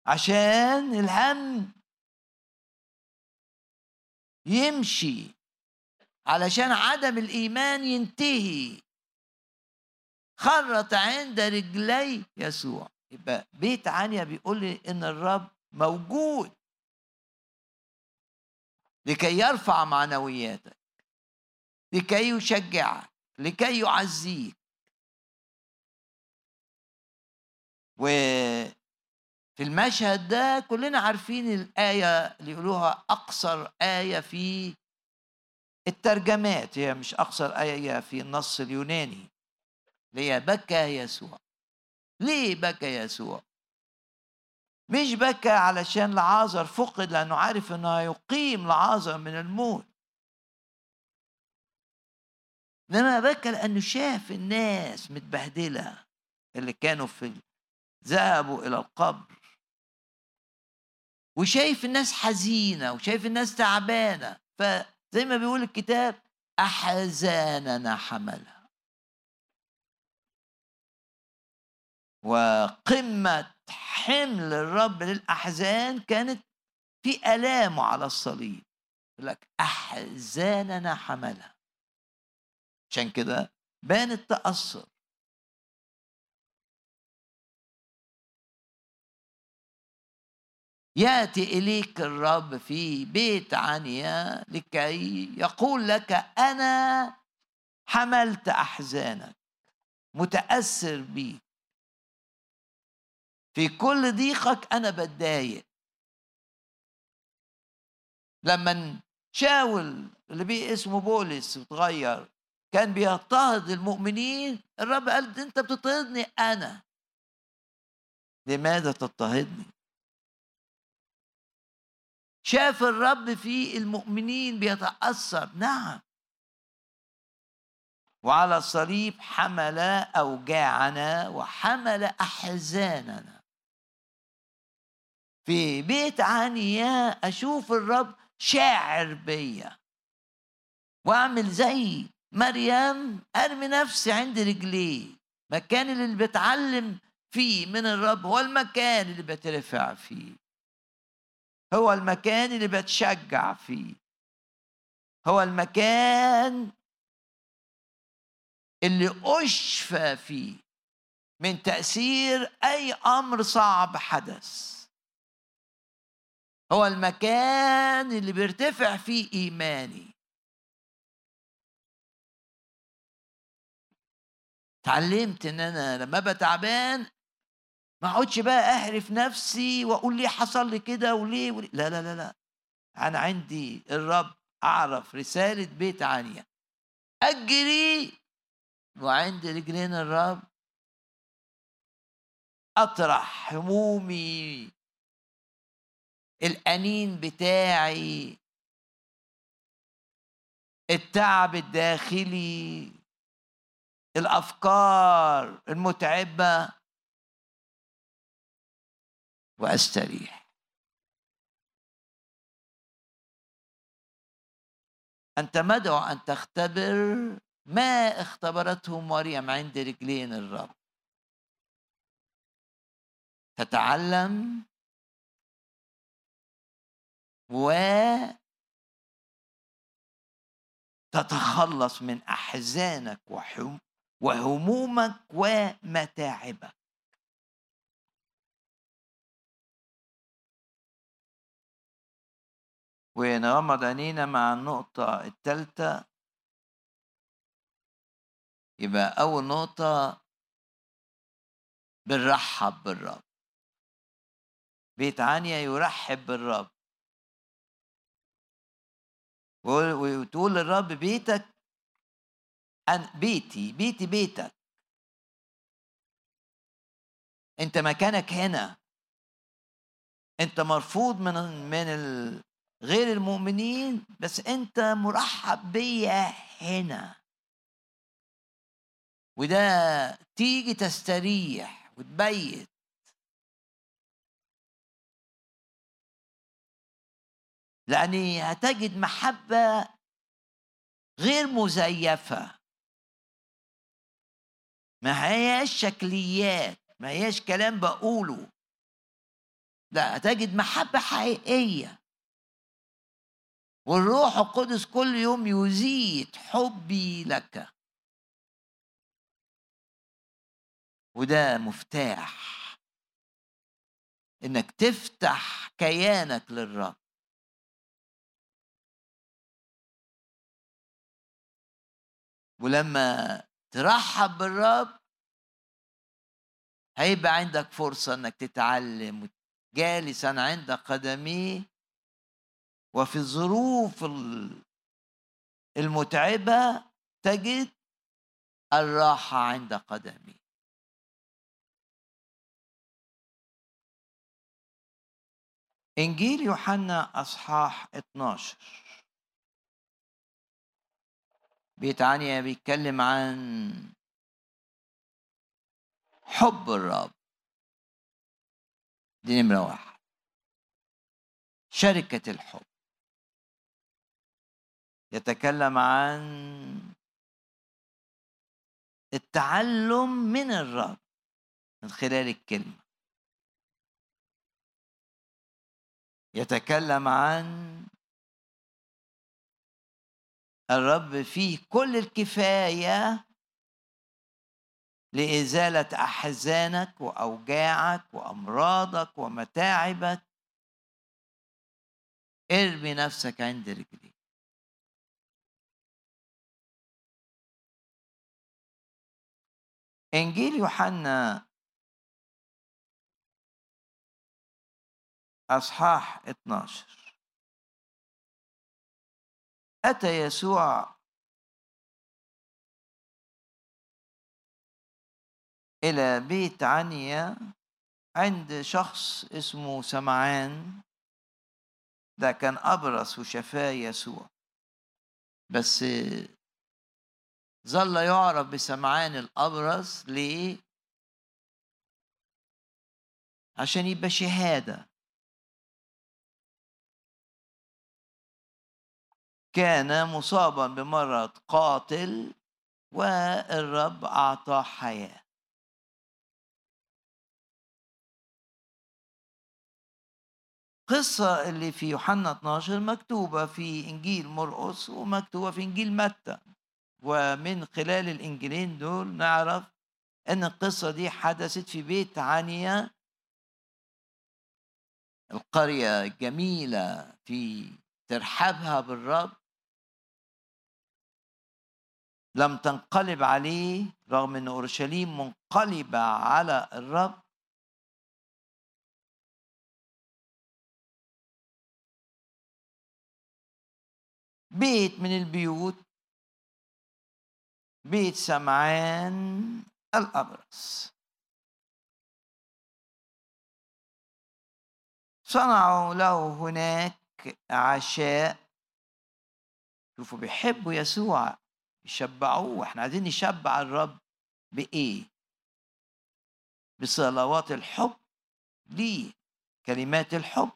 عشان الهم يمشي. علشان عدم الإيمان ينتهي. خرت عند رجلي يسوع. يبقى بيت عنيا بيقول لي إن الرب موجود. لكي يرفع معنوياتك. لكي يشجعك. لكي يعزيك. وفي المشهد ده كلنا عارفين الآية اللي يقولوها أقصر آية في الترجمات. هي مش أقصر آية في النص اليوناني. اللي هي بكى يسوع؟ ليه بكى يسوع؟ مش بكى علشان لعازر فقد لأنه عارف أنه يقيم لعازر من الموت. إنما بكى لأنه شاف الناس متبهدلة اللي كانوا في ذهبوا إلى القبر. وشايف الناس حزينة وشايف الناس تعبانة. فزي ما بيقول الكتاب أحزاننا حملها وقمة حمل الرب للأحزان كانت في آلامه على الصليب. يقول لك أحزاننا حملها. عشان كده بان التأثر. يأتي إليك الرب في بيت عنيا لكي يقول لك أنا حملت أحزانك متأثر بيك. في كل ضيقك أنا بتضايق. لما شاول اللي بيه اسمه بولس وتغير كان بيضطهد المؤمنين الرب قال أنت بتضطهدني أنا. لماذا تضطهدني؟ شاف الرب في المؤمنين بيتأثر. نعم. وعلى الصليب حمل أوجاعنا وحمل أحزاننا. في بيت عنيا أشوف الرب شاعر بيا. وأعمل زي مريم أرمي نفسي عند رجليه مكان اللي بتعلم فيه من الرب هو المكان اللي بترفع فيه. هو المكان اللي بتشجع فيه. هو المكان اللي أشفى فيه. من تأثير أي أمر صعب حدث. هو المكان اللي بيرتفع فيه إيماني. اتعلمت إن أنا لما أبقى تعبان ما أقعدش بقى أحرف نفسي وأقول ليه حصل لي كده وليه, وليه. لا لا لا لا. أنا عندي الرب أعرف رسالة بيت عنيا. أجري وعند رجلين الرب أطرح همومي الأنين بتاعي التعب الداخلي الأفكار المتعبة. وأستريح. أنت مدعو أن تختبر ما اختبرته مريم عند رجلين الرب. تتعلم و تتخلص من أحزانك وهمومك ومتاعبك. ونغمض عينينا مع النقطة الثالثة يبقى أول نقطة بنرحب بالرب. بيت عنيا يرحب بالرب. وتقول للرب بيتك أن بيتي بيتي بيتك. أنت مكانك هنا. أنت مرفوض من من غير المؤمنين بس أنت مرحب بيا هنا. وده تيجي تستريح وتبيت. لأني هتجد محبة غير مزيفة. ما هياش شكليات ما هياش كلام بقوله. لا هتجد محبة حقيقية. والروح القدس كل يوم يزيد حبي لك. وده مفتاح. إنك تفتح كيانك للرب. ولما ترحب بالرب هيبقى عندك فرصة إنك تتعلم جالسا عند قدميه وفي الظروف المتعبة تجد الراحة عند قدميه. إنجيل يوحنا أصحاح 12 بيت عنيا بيتكلم عن حب الرب. دي نمرة واحد. شركة الحب. يتكلم عن التعلم من الرب من خلال الكلمة. يتكلم عن الرب فيه كل الكفاية لإزالة أحزانك وأوجاعك وأمراضك ومتاعبك. ارمي نفسك عند رجليه إنجيل يوحنا أصحاح 12 أتى يسوع. إلى بيت عنيا عند شخص اسمه سمعان. ده كان أبرص وشفاه يسوع. بس ظل يعرف بسمعان الأبرص ليه؟ عشان يبقى شهادة. كان مصابا بمرض قاتل والرب أعطاه حياة. قصة اللي في يوحنا 12 مكتوبة في إنجيل مرقس ومكتوبة في إنجيل متى. ومن خلال الإنجيلين دول نعرف أن القصة دي حدثت في بيت عنيا. القرية الجميلة في ترحابها بالرب. لم تنقلب عليه رغم إن أورشليم منقلبة على الرب. بيت من البيوت. بيت سمعان الأبرص. صنعوا له هناك عشاء. شوفوا بيحبوا يسوع. يشبعوه. إحنا عايزين نشبع الرب بإيه؟ بصلوات الحب. ليه؟ كلمات الحب.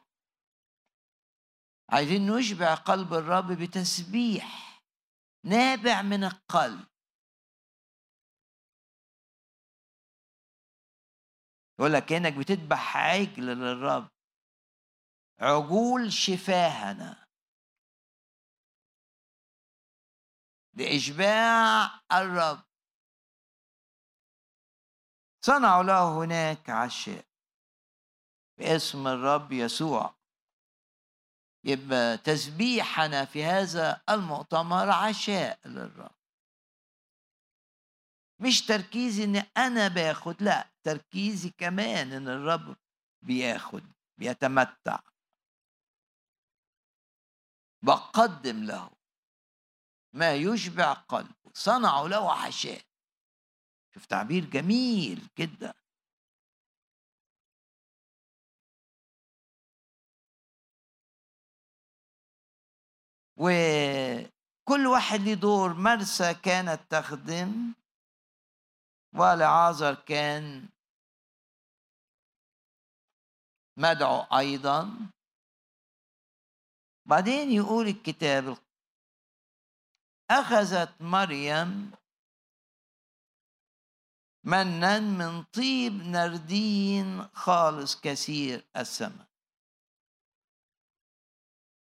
عايزين نشبع قلب الرب بتسبيح نابع من القلب. يقول لك كأنك بتذبح عجل للرب. عجول شفاهنا. لإشباع الرب. صنعوا له هناك عشاء باسم الرب يسوع. يبقى تسبيحنا في هذا المؤتمر عشاء للرب. مش تركيزي إن أنا باخد لا تركيزي كمان إن الرب بياخد بيتمتع. بقدم له. ما يشبع قلبه. صنعوا له عشاء شوف تعبير جميل جدا. وكل واحد له دور. مرسى كانت تخدم ولعازر كان مدعو أيضا. بعدين يقول الكتاب أخذت مريم منا من طيب نردين خالص كثير السماء.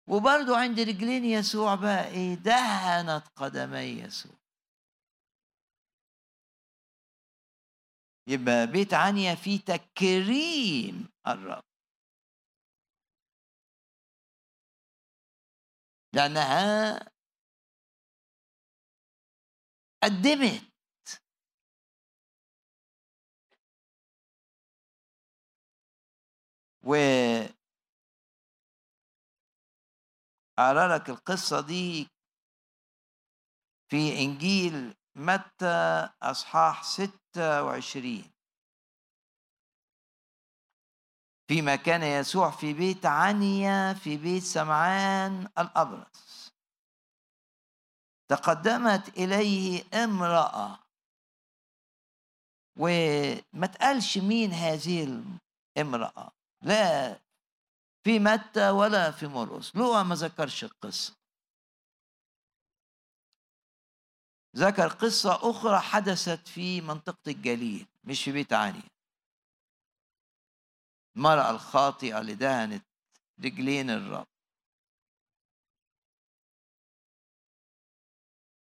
وبرضو عند رجلين يسوع بقى إيه دهنت قدمي يسوع. يبقى بيت عنيا فيه تكريم الرب. لأنها قدمت. و أقرأ لك القصة دي في إنجيل متى أصحاح 26 فيما كان يسوع في بيت عنيا في بيت سمعان الأبرص تقدمت إليه امرأة. وما تقالش مين هذه الامرأة. لا في متى ولا في مرقس لوقا ما ذكرش القصة. ذكر قصة أخرى حدثت في منطقة الجليل مش في بيت عني المرأة الخاطئة اللي دهنت رجلين الرب.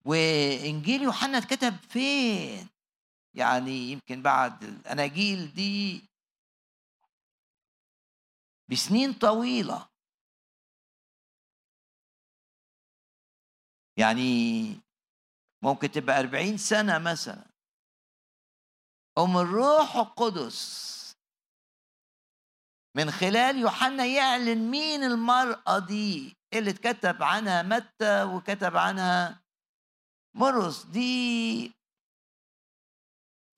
وإنجيل يوحنا اتكتب فين؟ يعني يمكن بعد الأناجيل دي بسنين طويلة. يعني ممكن تبقى أربعين سنة مثلا. أم الروح القدس. من خلال يوحنا يعلن مين المرأة دي؟ اللي اتكتب عنها متى وكتب عنها مرقس دي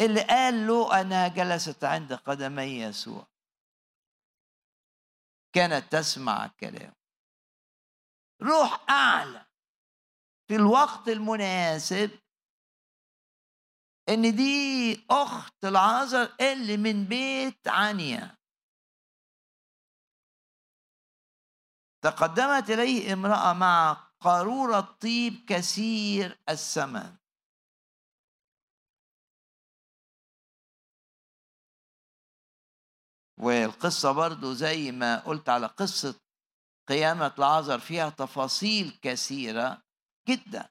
اللي قال له أنها جلست عند قدمي يسوع. كانت تسمع الكلام. روح أعلى. في الوقت المناسب إن دي أخت العازر اللي من بيت عنيا. تقدمت إليه امرأة مع قارورة طيب كثير الثمن والقصة برضو زي ما قلت على قصة قيامة العذر فيها تفاصيل كثيرة جدا.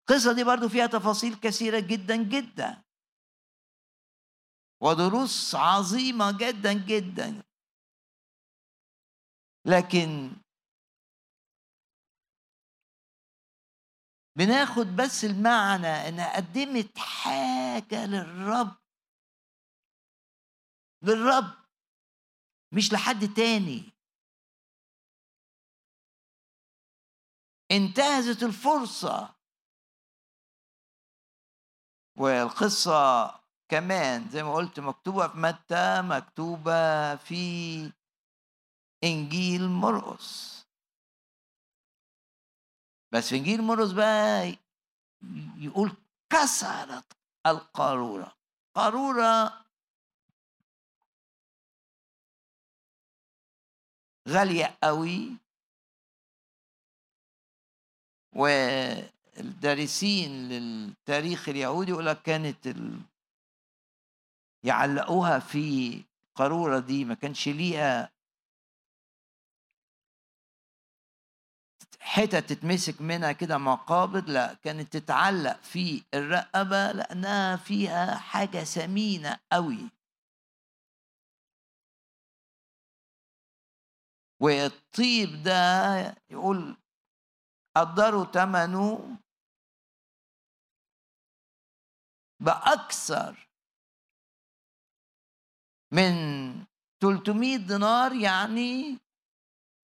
القصة دي برضو فيها تفاصيل كثيرة جدا جدا. ودروس عظيمة جدا جدا. لكن بناخد بس المعنى إنها قدمت حاجة للرب. للرب مش لحد تاني. انتهزت الفرصة. والقصة كمان زي ما قلت مكتوبة في متى؟ مكتوبة في إنجيل مرقس. بس في إنجيل مرقس بقى يقول كسرت القارورة. قارورة غالية قوي. والدارسين للتاريخ اليهودي يقول لك كانت ال... يعلقوها في قارورة دي ما كانش ليها حتت تتمسك منها كده مقابض لا كانت تتعلق في الرقبة لأنها فيها حاجة ثمينة قوي والطيب ده يقول قدروا ثمنه بأكثر من 300 دينار يعني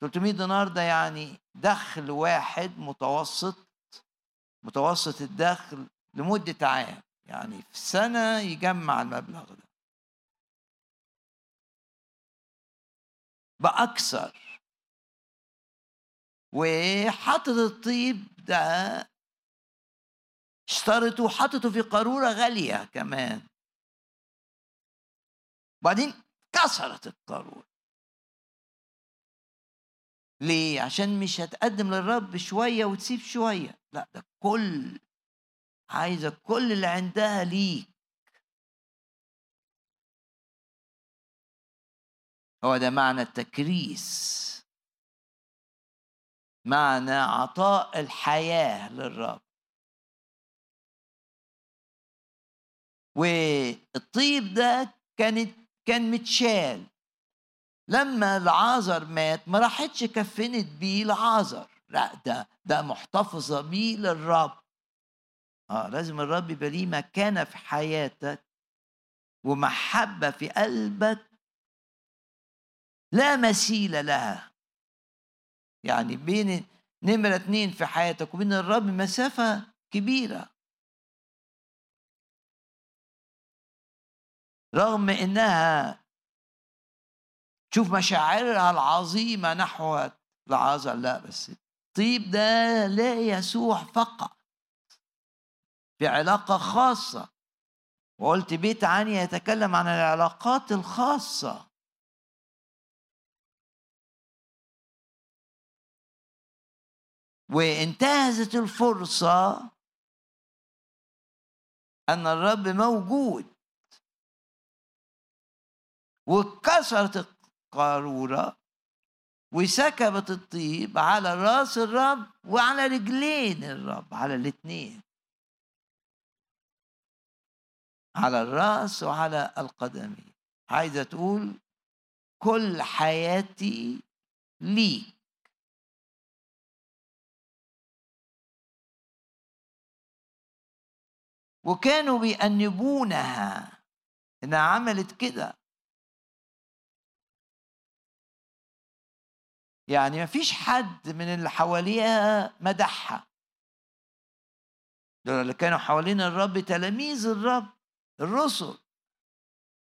300 دينار ده يعني دخل واحد متوسط متوسط الدخل لمدة عام يعني في سنة يجمع المبلغ ده. بأكثر. وحطت الطيب ده اشترته وحطته في قارورة غالية كمان. بعدين كسرت القارورة. ليه؟ عشان مش هتقدم للرب شوية وتسيب شوية. لا ده كل عايزة كل اللي عندها ليك. هو ده معنى التكريس. معنى عطاء الحياة للرب. والطيب ده كانت كان متشال. لما العازر مات ما راحتش كفنت بيه العازر لا ده ده محتفظة بيه للرب. آه لازم الرب يبقى ليه مكانة في حياتك ومحبة في قلبك لا مثيل لها. يعني بين نمرة اتنين في حياتك وبين الرب مسافة كبيرة. رغم إنها تشوف مشاعرها العظيمة نحو العازر لا بس الطيب ده لا يسوع فقط. في علاقة خاصة. وقلت بيت عني يتكلم عن العلاقات الخاصة. وانتهزت الفرصة أن الرب موجود. وكسرت القارورة وسكبت الطيب على رأس الرب وعلى رجلين الرب على الاثنين على الرأس وعلى القدمين. عايزة تقول كل حياتي ليك. وكانوا بيأنبونها. إنها عملت كده. يعني ما فيش حد من اللي حواليها مدحها دول اللي كانوا حوالين الرب تلاميذ الرب الرسل.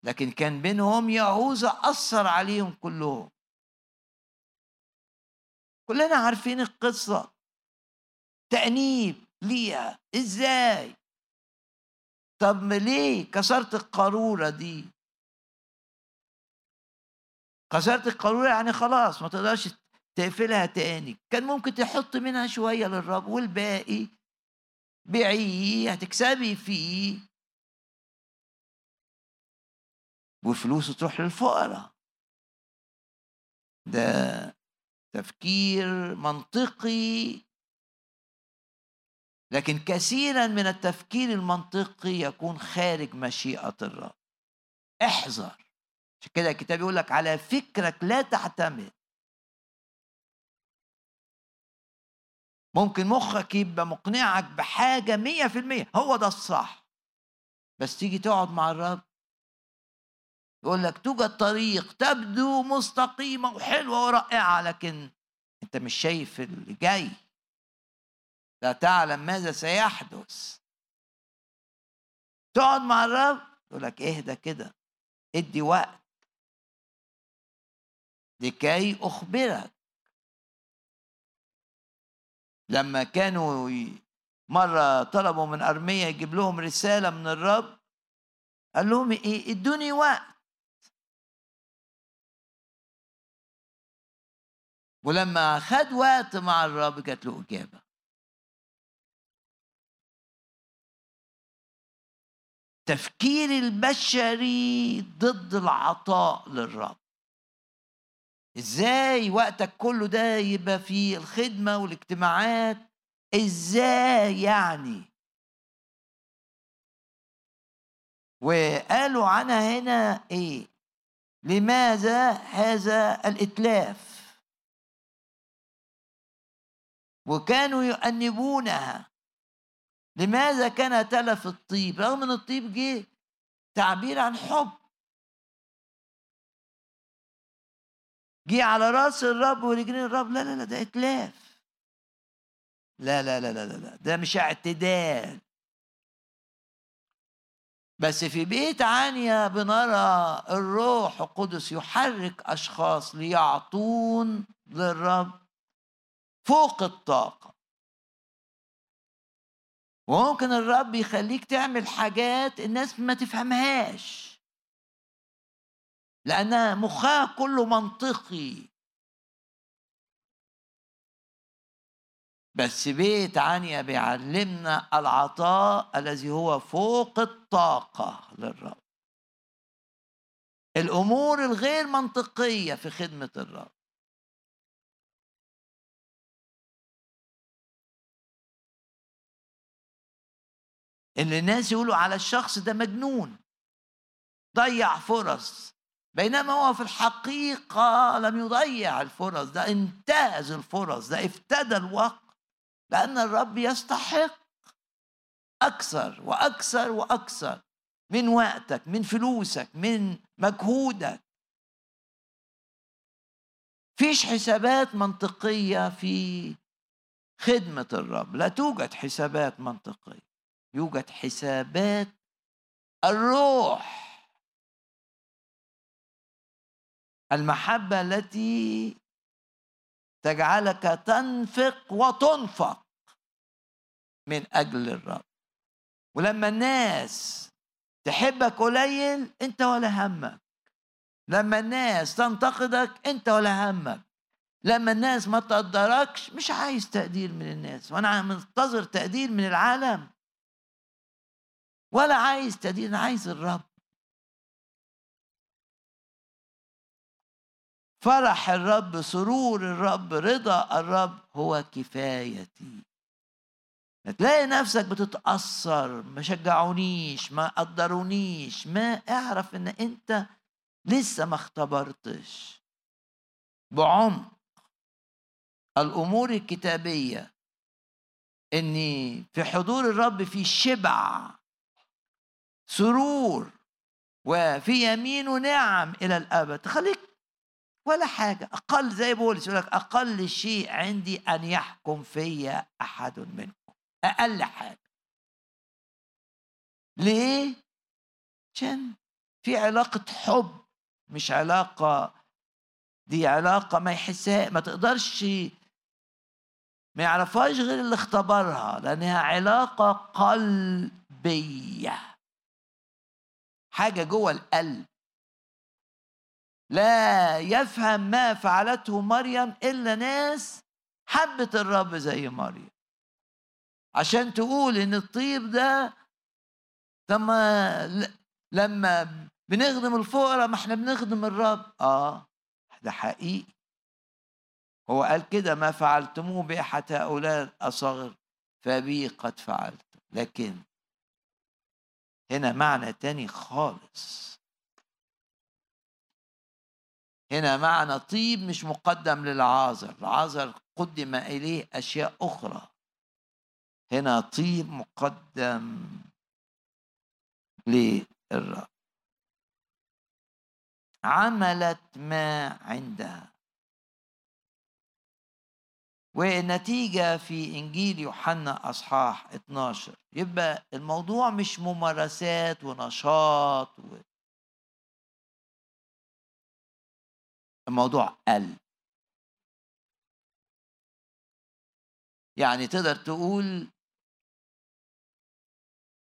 لكن كان بينهم يهوذا أثر عليهم كلهم. كلنا عارفين القصة. تأنيب ليها. إزاي؟ طب ليه كسرت القارورة دي؟ كسرت القارورة يعني خلاص ما تقدرش تقفلها تاني. كان ممكن تحط منها شوية للرب والباقي بيعيه هتكسبي فيه. وفلوسه تروح للفقراء. ده تفكير منطقي. لكن كثيرا من التفكير المنطقي يكون خارج مشيئة الرب. احذر. عشان كده الكتاب يقول لك على فكرك لا تعتمد. ممكن مخك يبقى مقنعك بحاجة مية في المية. هو ده الصح. بس تيجي تقعد مع الرب يقول لك توجد طريق تبدو مستقيمة وحلوة ورائعة لكن أنت مش شايف اللي جاي. لا تعلم ماذا سيحدث. تقعد مع الرب يقول لك اهدى كده ادي وقت لكي أخبرك لما كانوا مرة طلبوا من أرمية يجيب لهم رسالة من الرب قال لهم إيه إدوني وقت. ولما خد وقت مع الرب جات له إجابة. تفكير البشري ضد العطاء للرب. إزاي وقتك كله ده يبقى في الخدمة والاجتماعات؟ إزاي يعني؟ وقالوا عنها هنا إيه؟ لماذا هذا الإتلاف؟ وكانوا يؤنبونها. لماذا كان تلف الطيب؟ رغم إن الطيب جه تعبير عن حب. جه على رأس الرب ورجلين الرب. لا لا لا ده اتلاف. لا لا لا لا لا ده مش اعتدال. بس في بيت عنيا بنرى الروح القدس يحرك أشخاص ليعطون للرب فوق الطاقة. وممكن الرب يخليك تعمل حاجات الناس ما تفهمهاش. لأنها مخها كله منطقي. بس بيت عنيا بيعلمنا العطاء الذي هو فوق الطاقة للرب. الأمور الغير منطقية في خدمة الرب. اللي الناس يقولوا على الشخص ده مجنون. ضيع فرص. بينما هو في الحقيقة لم يضيع الفرص ده انتهز الفرص ده افتدى الوقت لأن الرب يستحق أكثر وأكثر وأكثر من وقتك من فلوسك من مجهودك. فيش حسابات منطقية في خدمة الرب لا توجد حسابات منطقية يوجد حسابات الروح. المحبة التي تجعلك تنفق وتنفق من أجل الرب. ولما الناس تحبك قليل أنت ولا همك. لما الناس تنتقدك أنت ولا همك. لما الناس ما تقدركش مش عايز تقدير من الناس وأنا منتظر تقدير من العالم. ولا عايز تقدير أنا عايز الرب. فرح الرب سرور الرب رضا الرب هو كفايتي تلاقي نفسك بتتأثر ما شجعونيش ما قدرونيش ما اعرف إن أنت لسه ما اختبرتش. بعمق الأمور الكتابية إن في حضور الرب في شبع سرور وفي يمينه نعم إلى الأبد. خليك ولا حاجة أقل زي بولس يقول لك أقل شيء عندي أن يحكم في أحد منكم أقل حاجة. ليه؟ عشان في علاقة حب مش علاقة دي علاقة ما يحسها ما تقدرش ما يعرفهاش غير اللي اختبرها لأنها علاقة قلبية. حاجة جوه القلب. لا يفهم ما فعلته مريم إلا ناس حبت الرب زي مريم. عشان تقول إن الطيب ده لما لما بنخدم الفقراء ما إحنا بنخدم الرب. آه ده حقيقي. هو قال كده ما فعلتموه بأحد هؤلاء الأصغر فبي قد فعلت. لكن هنا معنى تاني خالص. هنا معنى طيب مش مقدم للعازر. العازر قدم إليه أشياء أخرى. هنا طيب مقدم للرب عملت ما عندها. والنتيجة في إنجيل يوحنا أصحاح 12 يبقى الموضوع مش ممارسات ونشاط و... الموضوع قلب يعني تقدر تقول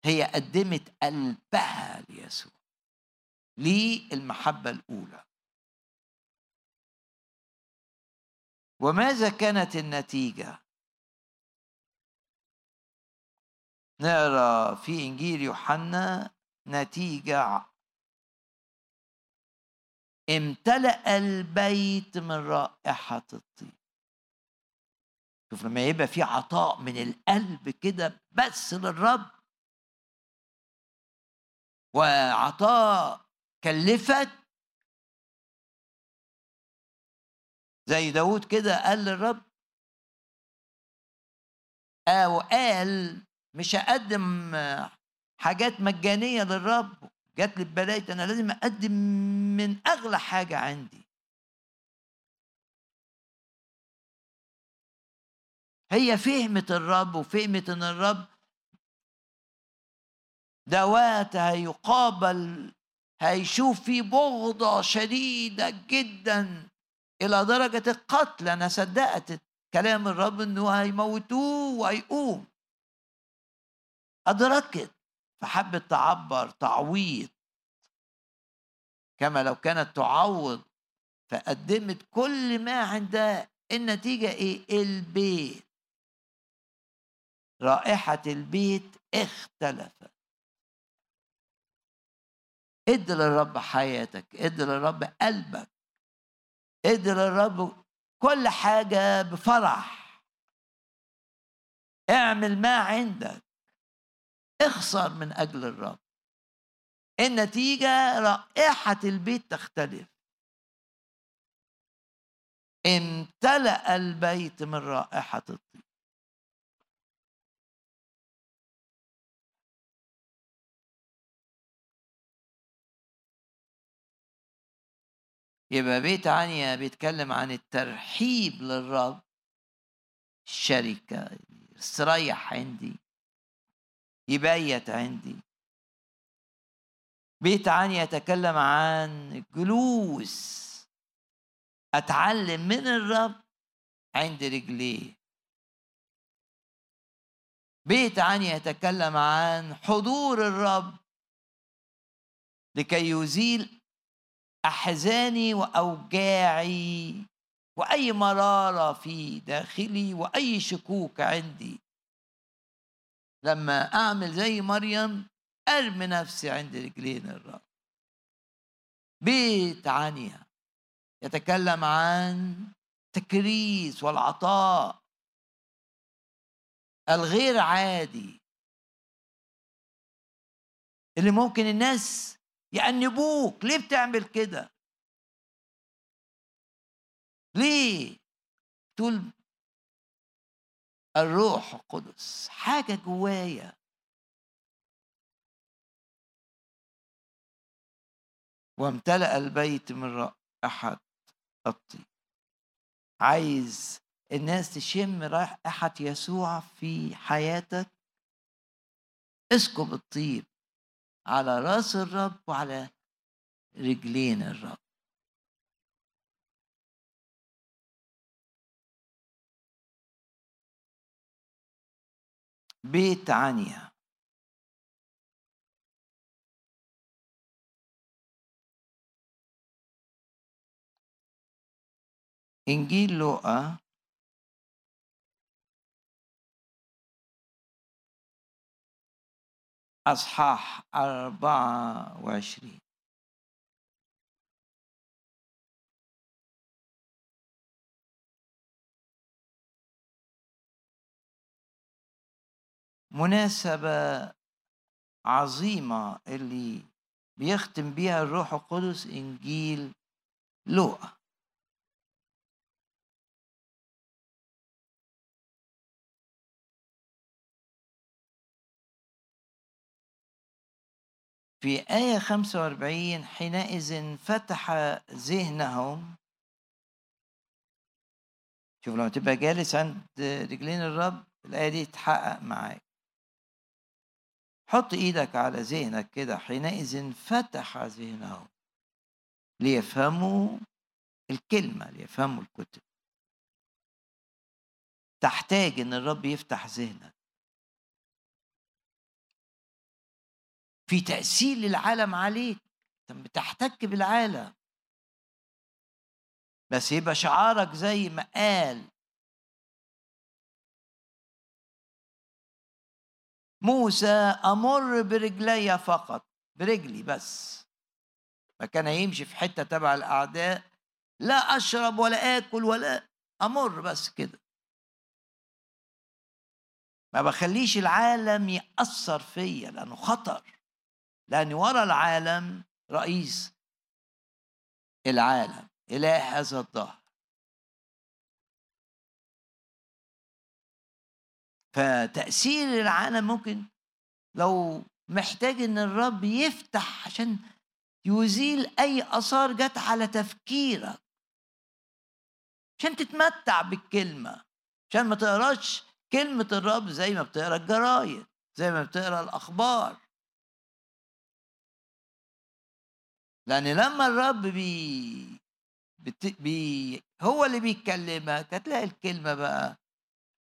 هي قدمت قلبها ليسوع. للمحبة الأولى؟ وماذا كانت النتيجة؟ نقرأ في إنجيل يوحنا نتيجة امتلأ البيت من رائحة الطيب شوف لما يبقى في عطاء من القلب كده بس للرب. وعطاء كلفك. زي داود كده قال للرب. أو قال مش هقدم حاجات مجانية للرب. جات لي ببلاية أنا لازم أقدم من أغلى حاجة عندي. هي فهمت الرب وفهمت إن الرب ده وقت هيقابل هيشوف فيه بغضة شديدة جدا إلى درجة القتل. أنا صدقت كلام الرب إنه هيموتوه وهيقوم. أدركت فحبت تعبر تعويض. كما لو كانت تعوض فقدمت كل ما عندها. النتيجة إيه؟ البيت. رائحة البيت اختلفت. ادي للرب حياتك ادي للرب قلبك. ادي للرب كل حاجة بفرح. اعمل ما عندك. اخسر من أجل الرب. النتيجة رائحة البيت تختلف. امتلأ البيت من رائحة الطيب يبقى بيت عنيا بيتكلم عن الترحيب للرب. الشركة استريح عندي. يبيت عندي. بيت عنيا يتكلم عن جلوس. أتعلم من الرب عند رجليه بيت عنيا يتكلم عن حضور الرب لكي يزيل أحزاني وأوجاعي وأي مرارة في داخلي وأي شكوك عندي. لما أعمل زي مريم أرمي نفسي عند رجلين الرب. بيت عنيا يتكلم عن تكريس والعطاء. الغير عادي. اللي ممكن الناس يأنبوك. ليه بتعمل كده؟ ليه تقول الروح القدس حاجة جوايا. وامتلأ البيت من رائحة الطيب عايز الناس تشم رائحة يسوع في حياتك؟ اسكب الطيب على رأس الرب وعلى رجلين الرب. بيت عنيا إنجيل لوقا أصحاح أربعة وعشرين. مناسبة عظيمة اللي بيختم بيها الروح القدس إنجيل لوقا. في آية 45 حينئذ فتح ذهنهم. شوف لما تبقى جالس عند رجلين الرب الآية دي تتحقق معاك. حط إيدك على ذهنك كده حينئذ فتح ذهنهم ليفهموا الكلمة ليفهموا الكتب. تحتاج إن الرب يفتح ذهنك. في تأثير للعالم عليك. أنت بتحتك بالعالم. بس يبقى شعارك زي ما قال موسى أمر برجلي فقط برجلي بس. ما كان يمشي في حتة تبع الأعداء لا أشرب ولا آكل ولا أمر بس كده. ما بخليش العالم يأثر فيا لأنه خطر لأن ورا العالم رئيس العالم إله هذا الظهر فتأثير العالم ممكن لو محتاج إن الرب يفتح عشان يزيل أي آثار جت على تفكيرك. عشان تتمتع بالكلمة. عشان ما تقراش كلمة الرب زي ما بتقرأ الجرايد زي ما بتقرأ الأخبار. لأن لما الرب بي بت... بي... هو اللي بيكلمك هتلاقي الكلمة بقى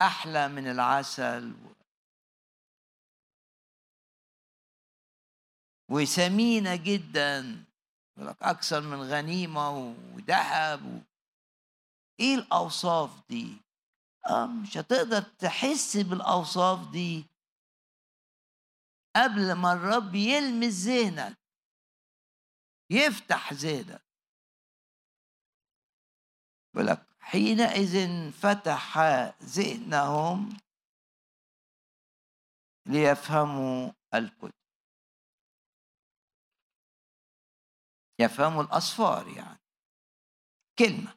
أحلى من العسل وثمينة جدا. لك أكثر من غنيمة وذهب و... إيه الأوصاف دي؟ آه مش هتقدر تحس بالأوصاف دي قبل ما الرب يلمس ذهنك. يفتح ذهنك. يقول لك حينئذ فتح ذهنهم ليفهموا الكتب. يفهموا الأصفار يعني. كلمة.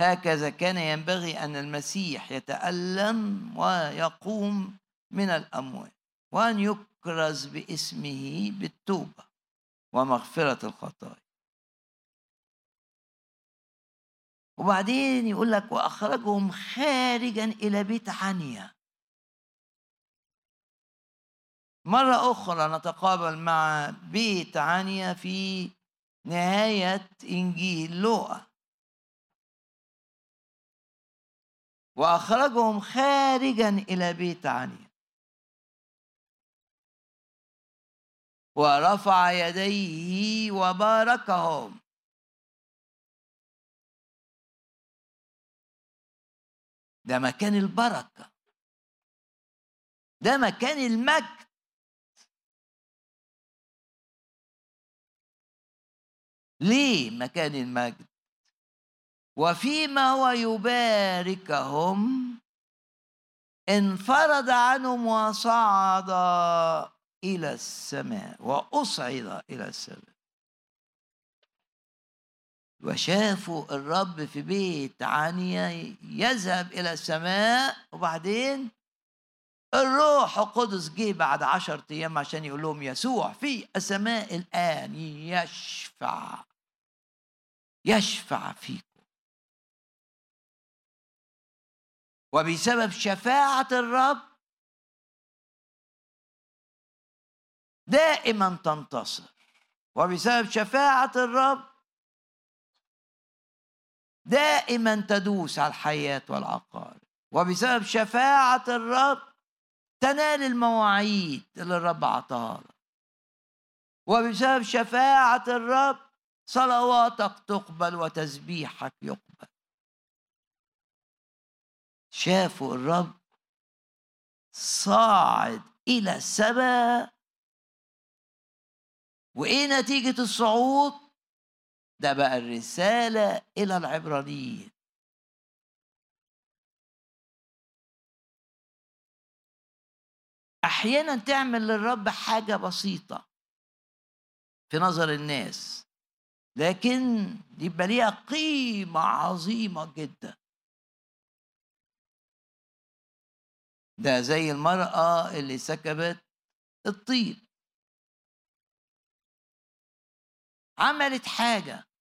هكذا كان ينبغي أن المسيح يتألم ويقوم من الأموات وأن يكرز باسمه بالتوبة ومغفرة الخطايا. وبعدين يقول لك وأخرجهم خارجا إلى بيت عنيا مرة أخرى نتقابل مع بيت عنيا في نهاية إنجيل لوقا وأخرجهم خارجا إلى بيت عنيا ورفع يديه وباركهم. ده مكان البركة. ده مكان المجد. ليه مكان المجد؟ وفيما هو يباركهم انفرد عنهم وصعد إلى السماء وأصعد إلى السماء. وشافوا الرب في بيت عنيا يذهب إلى السماء وبعدين الروح القدس جه بعد عشرة أيام عشان يقول لهم يسوع في السماء الآن يشفع. يشفع فيكم. وبسبب شفاعة الرب دائما تنتصر. وبسبب شفاعة الرب دائما تدوس على الحياة والعقارب وبسبب شفاعة الرب تنال المواعيد اللي الرب عطاها لك وبسبب شفاعة الرب صلواتك تقبل وتسبيحك يقبل. شافوا الرب صاعد إلى السماء وإيه نتيجة الصعود؟ ده بقى الرسالة إلى العبرانيين. أحيانا تعمل للرب حاجة بسيطة في نظر الناس لكن يبقى ليها قيمة عظيمة جدا. ده زي المرأة اللي سكبت الطيب عملت حاجة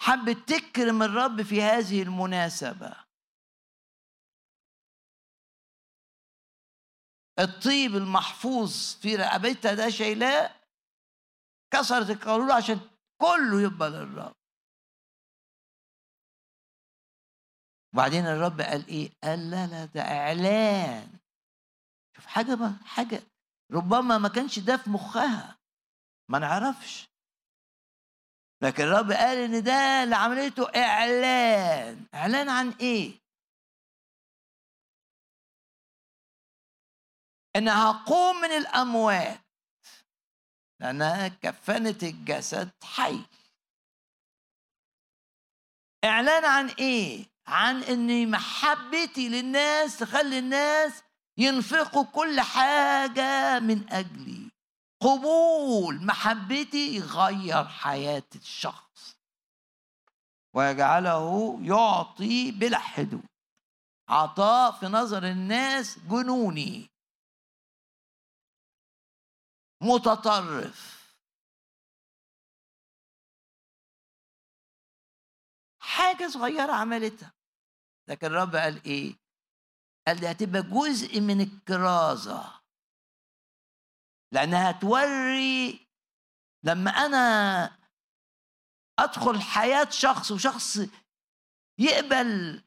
حبت تكرم الرب في هذه المناسبة. الطيب المحفوظ في رقبتها ده شايلاه كسرت القارورة عشان كله يبقى للرب. وبعدين الرب قال إيه؟ قال لا لا ده إعلان. شوف حاجة ما حاجة ربما ما كانش ده في مخها. ما نعرفش. لكن الرب قال إن ده اللي عملته إعلان. إعلان عن إيه؟ انها هقوم من الأموات. لأنها كفنت الجسد حي. إعلان عن إيه؟ عن إن محبتي للناس تخلي الناس ينفقوا كل حاجة من أجلي. قبول محبتي يغير حياة الشخص. ويجعله يعطي بلا حدود. عطاء في نظر الناس جنوني. متطرف. حاجة صغيرة عملتها. لكن الرب قال إيه؟ قال دي هتبقى جزء من الكرازة. لأنها توري لما أنا أدخل حياة شخص وشخص يقبل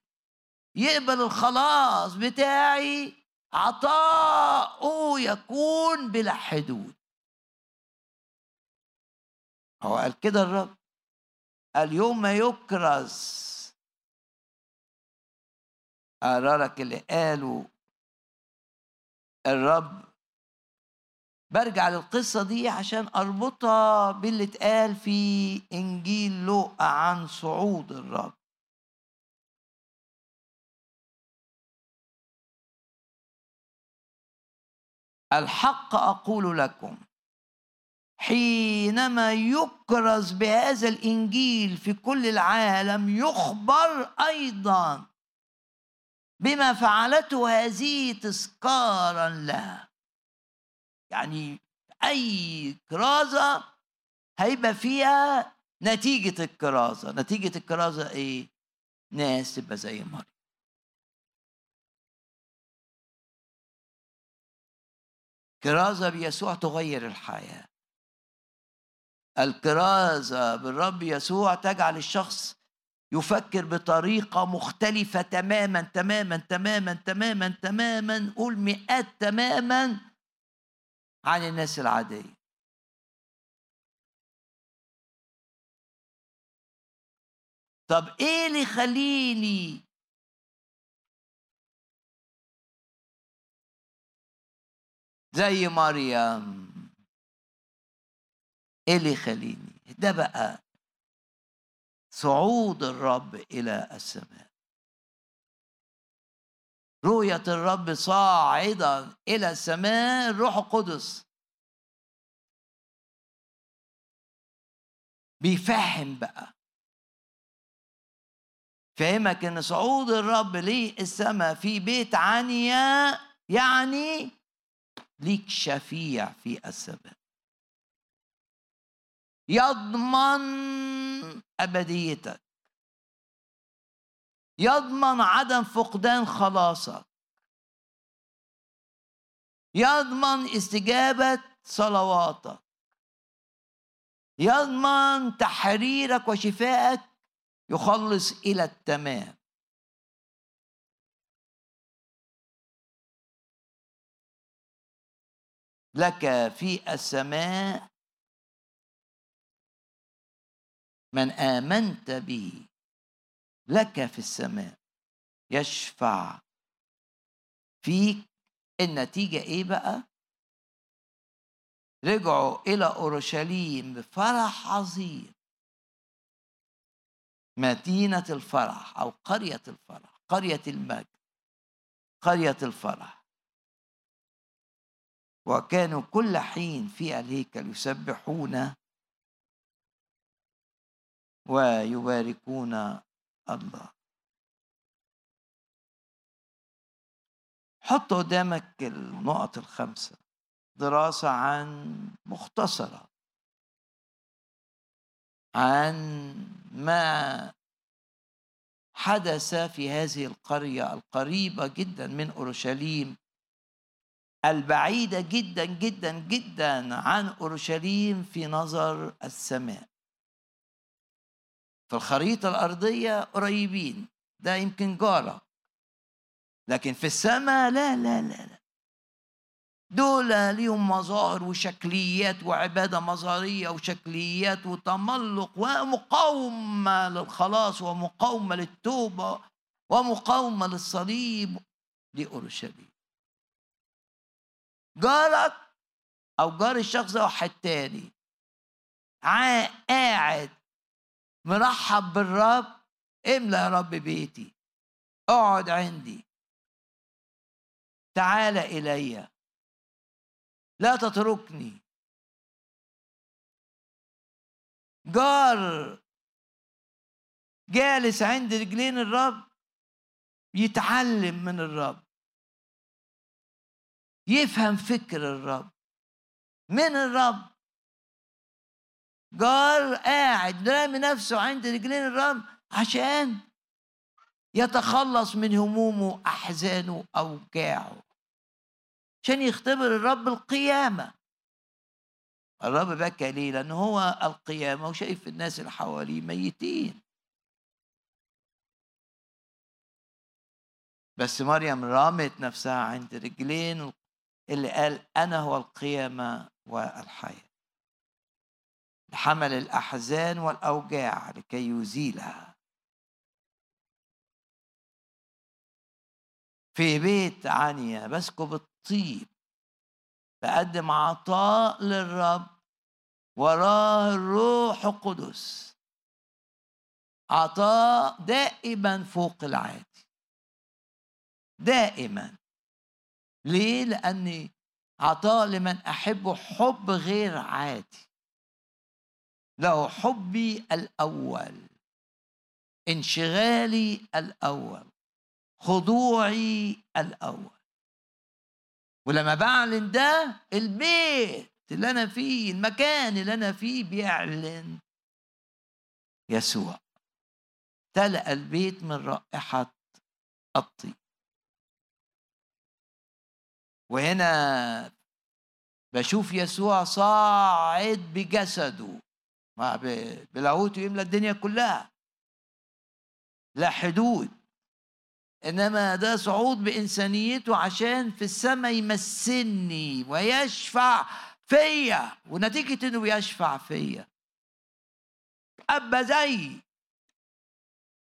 يقبل الخلاص بتاعي عطاؤه يكون بلا حدود. هو قال كده الرب؟ قال يوم ما يكرز. أقرأ لك اللي قاله الرب برجع للقصة دي عشان أربطها باللي اتقال في إنجيل لوقا عن صعود الرب. الحق أقول لكم حينما يكرز بهذا الإنجيل في كل العالم يخبر أيضا بما فعلته هذه تذكارا لها. يعني أي كرازة هيبقى فيها نتيجة الكرازة. نتيجة الكرازة إيه؟ ناس تبقى زي مريم كرازة بيسوع تغير الحياة. الكرازة بالرب يسوع تجعل الشخص يفكر بطريقة مختلفة تماما تماما تماما تماما تماما قول مئات تماما عن الناس العادية. طب إيه اللي يخليني زي مريم؟ إيه اللي يخليني؟ ده بقى صعود الرب إلى السماء. رؤية الرب صاعدا إلى السماء الروح القدس. بيفهم بقى. فهمك إن صعود الرب للسماء في بيت عنيا يعني ليك شفيع في السماء. يضمن أبديتك. يضمن عدم فقدان خلاصك يضمن استجابة صلواتك يضمن تحريرك وشفائك يخلص إلى التمام. لك في السماء من آمنت به. لك في السماء يشفع. فيك النتيجة إيه بقى؟ رجعوا إلى أورشليم بفرح عظيم. مدينة الفرح أو قرية الفرح قرية المجد قرية الفرح. وكانوا كل حين في الهيكل يسبحون ويباركون الله. حط قدامك النقط الخمسة. دراسة عن مختصرة. عن ما حدث في هذه القرية القريبة جدا من أورشليم البعيدة جدا جدا جدا عن أورشليم في نظر السماء. في الخريطة الأرضية قريبين ده يمكن جارة. لكن في السماء لا لا لا لا. دول ليهم مظاهر وشكليات وعبادة مظهرية وشكليات وتملق ومقاومة للخلاص ومقاومة للتوبة ومقاومة للصليب لأورشليم. جارك أو جار الشخص ده واحد تاني قاعد مرحب بالرب املى يا رب بيتي. اقعد عندي. تعال إلي. لا تتركني. جار جالس عند رجلين الرب يتعلم من الرب. يفهم فكر الرب. من الرب؟ جار قاعد رامي نفسه عند رجلين الرب عشان يتخلص من همومه أحزانه أوجاعه. عشان يختبر الرب القيامة. الرب بكى ليه؟ لأن هو القيامة وشايف الناس اللي حواليه ميتين. بس مريم رمت نفسها عند رجلين اللي قال أنا هو القيامة والحياة. حمل الأحزان والأوجاع لكي يزيلها. في بيت عنيا بسكب الطيب بقدم عطاء للرب وراه الروح القدس. عطاء دائما فوق العادي. دائما. ليه؟ لأني عطاء لمن احبه حب غير عادي. له حبي الأول انشغالي الأول خضوعي الأول. ولما بعلن ده البيت اللي أنا فيه المكان اللي أنا فيه بيعلن. يسوع تلأ البيت من رائحة الطيب. وهنا بشوف يسوع صاعد بجسده. بلاهوته يملى الدنيا كلها. لا حدود. إنما ده صعود بإنسانيته عشان في السماء يمثلني ويشفع فيا. ونتيجة إنه يشفع فيا. ابقى زي.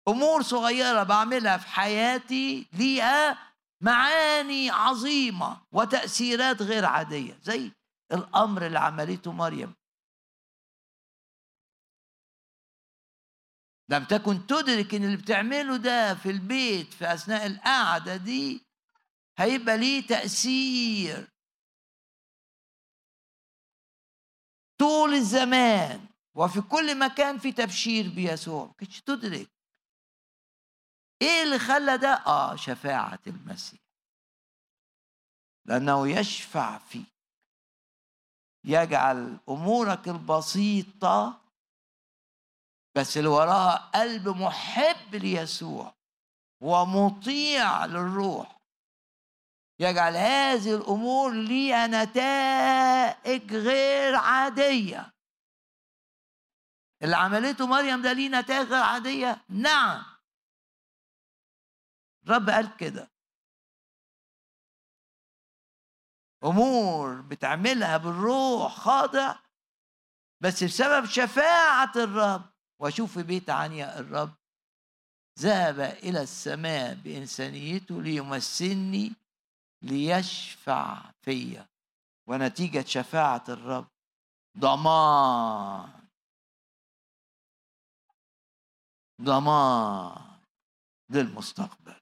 أمور صغيرة بعملها في حياتي ليها معاني عظيمة وتأثيرات غير عادية. زي الأمر اللي عملته مريم. لم تكن تدرك إن اللي بتعمله ده في البيت في أثناء القعدة دي هيبقى ليه تأثير. طول الزمان وفي كل مكان في تبشير بيسوع ما كنتش تدرك. إيه اللي خلى ده؟ آه شفاعة المسيح. لأنه يشفع فيك. يجعل أمورك البسيطة بس اللي وراها قلب محب ليسوع ومطيع للروح. يجعل هذه الأمور ليها نتائج غير عادية. اللي عملته مريم ده ليه نتائج غير عادية؟ نعم. رب قال كده. أمور بتعملها بالروح خاضع بس بسبب شفاعة الرب وأشوف في بيت عنيا الرب ذهب إلى السماء بإنسانيته ليمثلني ليشفع فيا. ونتيجة شفاعة الرب ضمان. ضمان للمستقبل.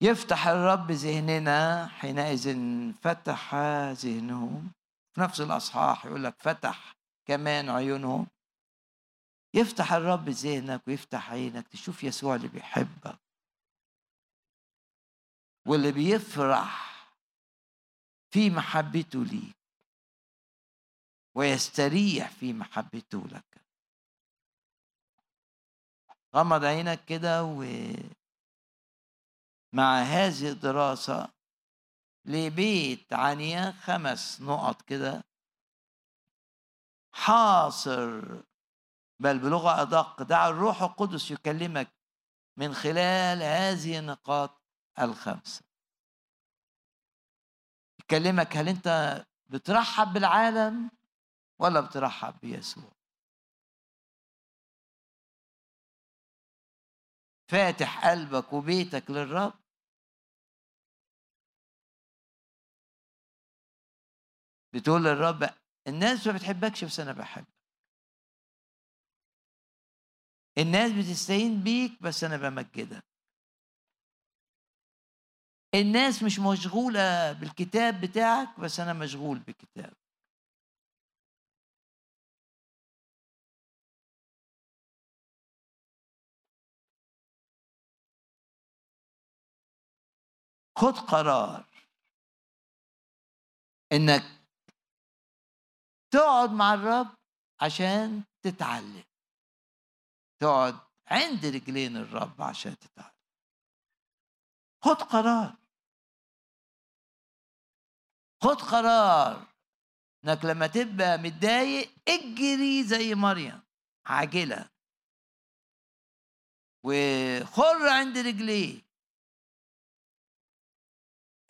يفتح الرب ذهننا حينئذ فتح ذهنهم. في نفس الأصحاح يقول لك فتح كمان عيونهم. يفتح الرب ذهنك ويفتح عينك تشوف يسوع اللي بيحبك. واللي بيفرح في محبته ليك. ويستريح في محبته لك. غمض عينك كده و مع هذه الدراسة لبيت عنيا خمس نقط كده. حاصر. بل بلغة أدق دع الروح القدس يكلمك من خلال هذه النقاط الخمسة. يكلمك هل أنت بترحب بالعالم ولا بترحب بيسوع؟ فاتح قلبك وبيتك للرب. بتقول للرب الناس ما بتحبكش بس أنا بحبك. الناس بتستهين بيك بس أنا بمجدك. الناس مش مشغولة بالكتاب بتاعك بس أنا مشغول بالكتاب خد قرار إنك تقعد مع الرب عشان تتعلم. تقعد عند رجلين الرب عشان تتعلم. خد قرار. خد قرار إنك لما تبقى متضايق اجري زي مريم عاجله وخر عند رجليه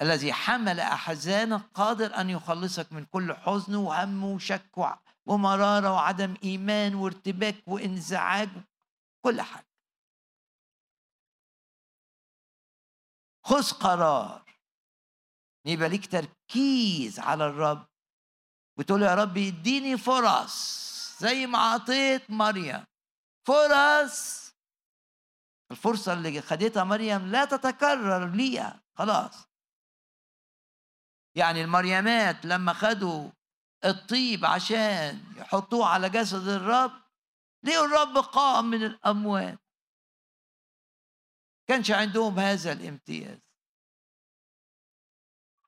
الذي حمل احزانك قادر أن يخلصك من كل حزن وهم وشك ومرارة وعدم إيمان وارتباك وانزعاج كل حاجة. خذ قرار. يبقى ليك تركيز على الرب. بتقول يا رب اديني فرص. زي ما أعطيت مريم. فرص. الفرصة اللي خدتها مريم لا تتكرر ليها. خلاص. يعني المريمات لما خدوا الطيب عشان يحطوه على جسد الرب ليه الرب قام من الأموات؟ كانش عندهم هذا الامتياز.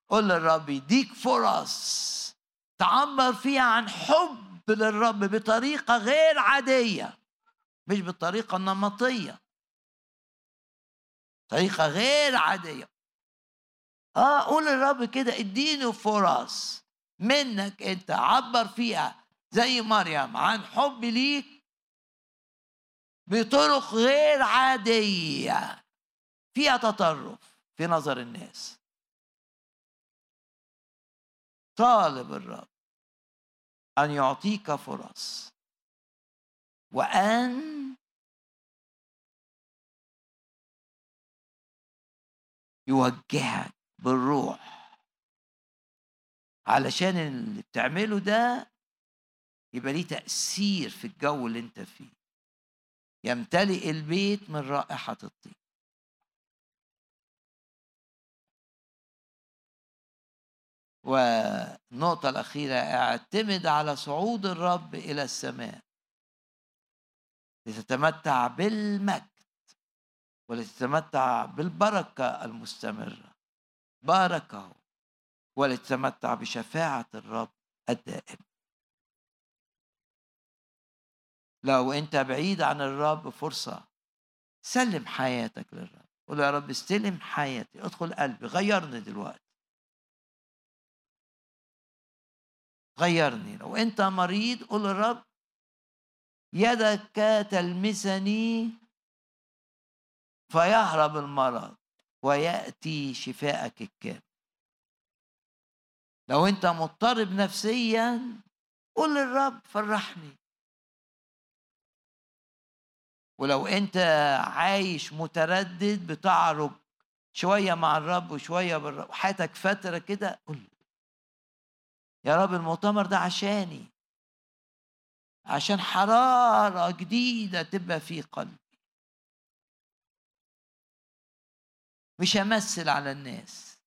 قل للرب يديك فرص تعبر فيها عن حب للرب بطريقة غير عادية مش بالطريقة النمطية طريقة غير عادية. آه قول للرب كده اديني فرص منك انت عبر فيها. زي مريم عن حبي ليك بطرق غير عادية. فيها تطرف في نظر الناس. طالب الرب أن يعطيك فرص وأن يوجهك بالروح. علشان اللي بتعمله ده يبقى ليه تأثير في الجو اللي انت فيه. يمتلئ البيت من رائحة الطيب والنقطة الأخيرة اعتمد على صعود الرب إلى السماء. لتتمتع بالمجد ولتتمتع بالبركة المستمرة. باركه ولتتمتع بشفاعة الرب الدائم. لو أنت بعيد عن الرب فرصة سلم حياتك للرب. قول يا رب استلم حياتي ادخل قلبي غيرني دلوقتي. غيرني. لو أنت مريض قول الرب يدك تلمسني فيهرب المرض. ويأتي شفاءك الكامل. لو أنت مضطرب نفسيا قول للرب فرحني. ولو أنت عايش متردد بتعرج شوية مع الرب وشوية بالرب حياتك فترة كده قول يا رب المؤتمر ده عشاني. عشان حرارة جديدة تبقى في قلبي. مش همثل على الناس.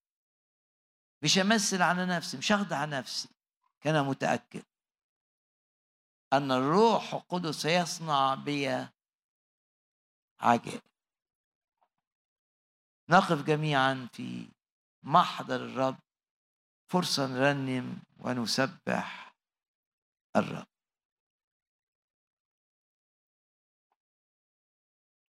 مش همثل على نفسي مش هخدع نفسي. كان متأكد. أن الروح القدس سيصنع بي عجائب. نقف جميعا في محضر الرب. فرصة نرنم ونسبح الرب.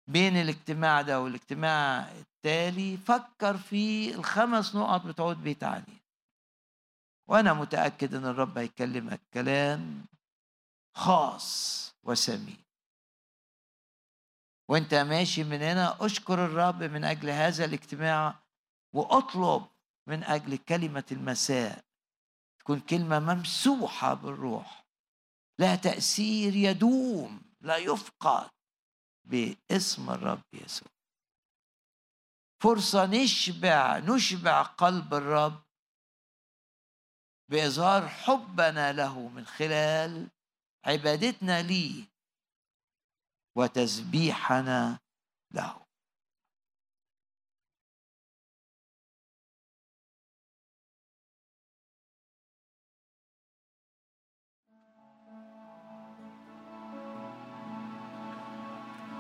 بين الاجتماع ده والاجتماع التالي فكر في الخمس نقط بتوع بيت علي. وأنا متأكد إن الرب هيكلمك كلام خاص وسمين وأنت ماشي من هنا أشكر الرب من أجل هذا الاجتماع وأطلب من أجل كلمة المساء تكون كلمة ممسوحة بالروح. لها تأثير يدوم لا يفقد باسم الرب يسوع. فرصة نشبع نشبع قلب الرب بإظهار حبنا له من خلال عبادتنا ليه وتسبيحنا له.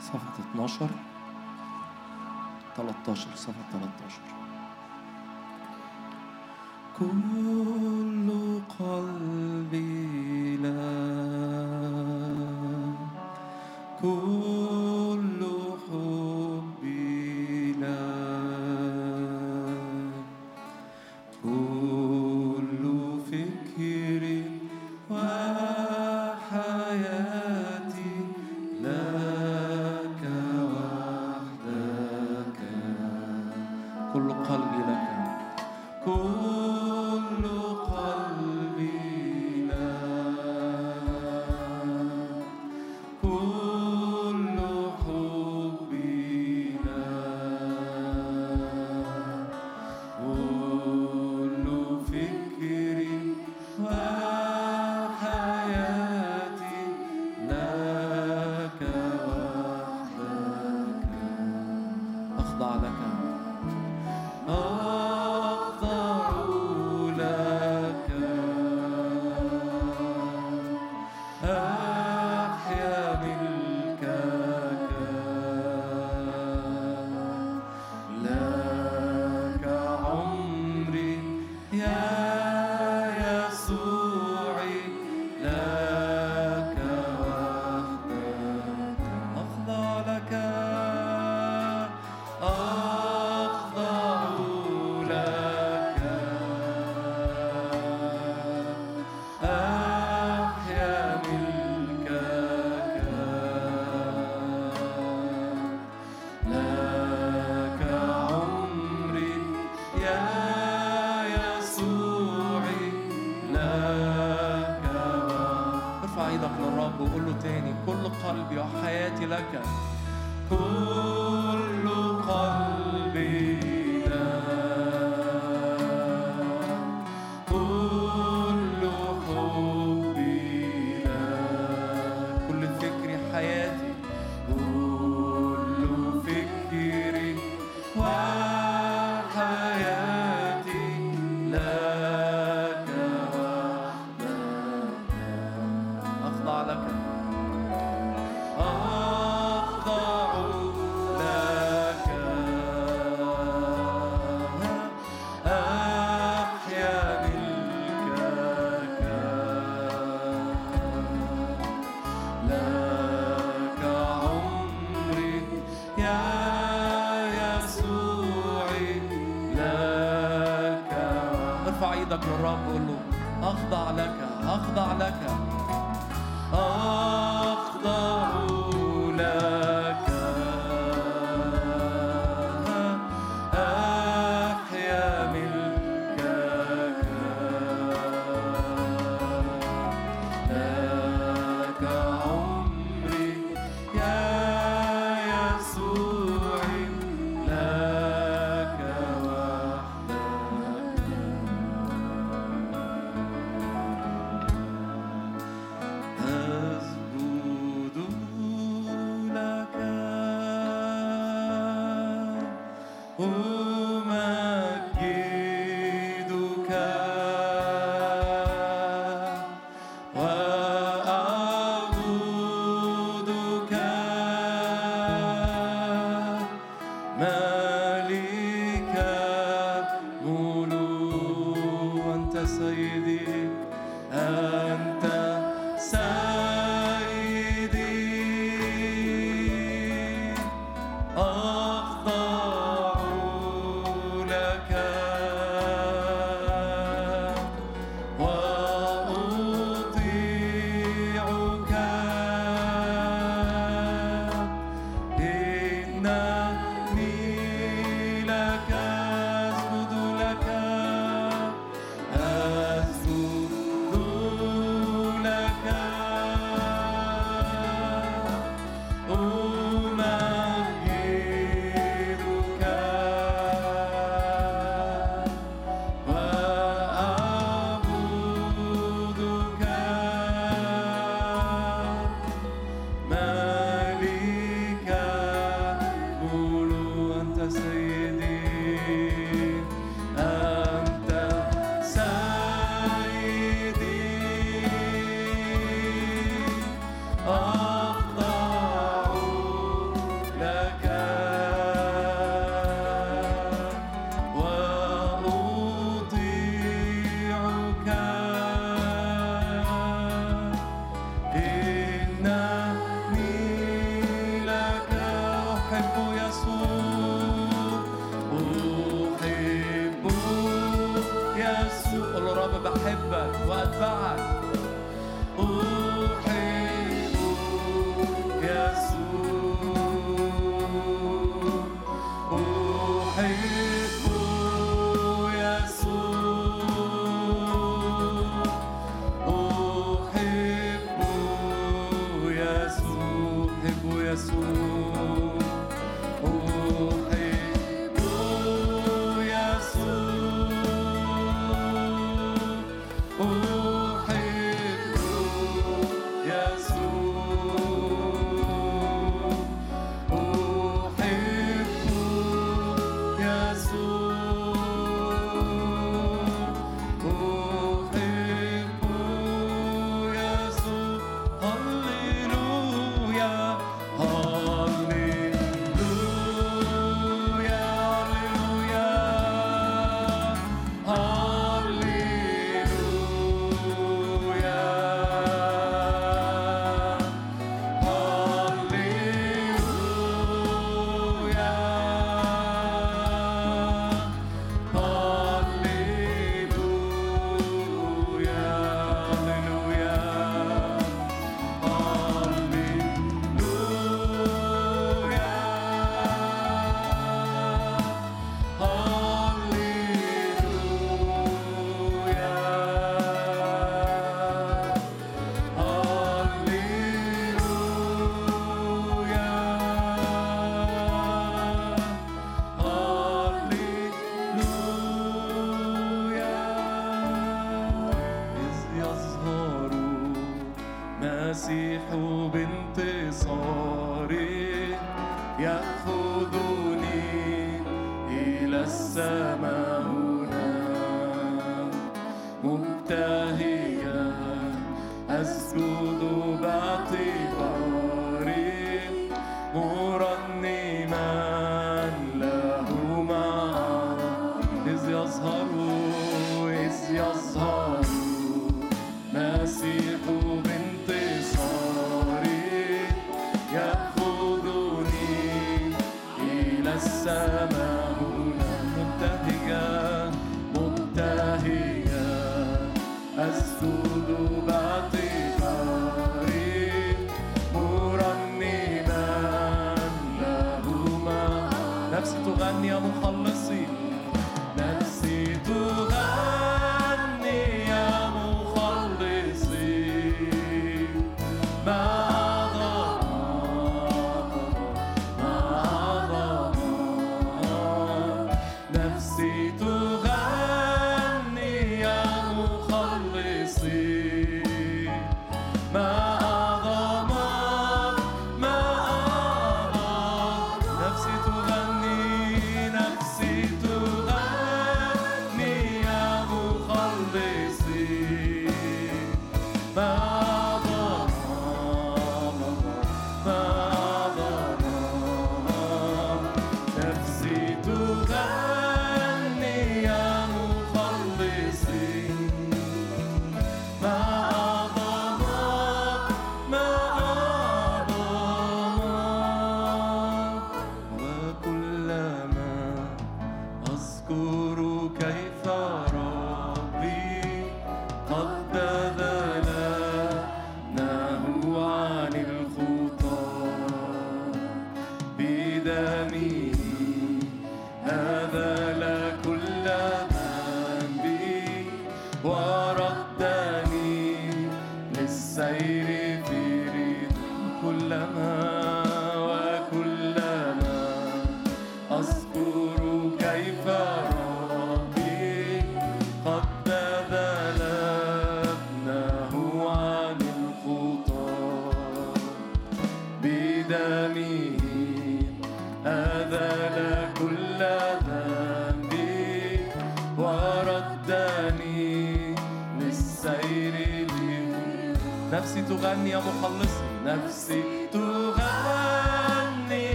صفحة 12 13 صفحة 13 كل قلبي لا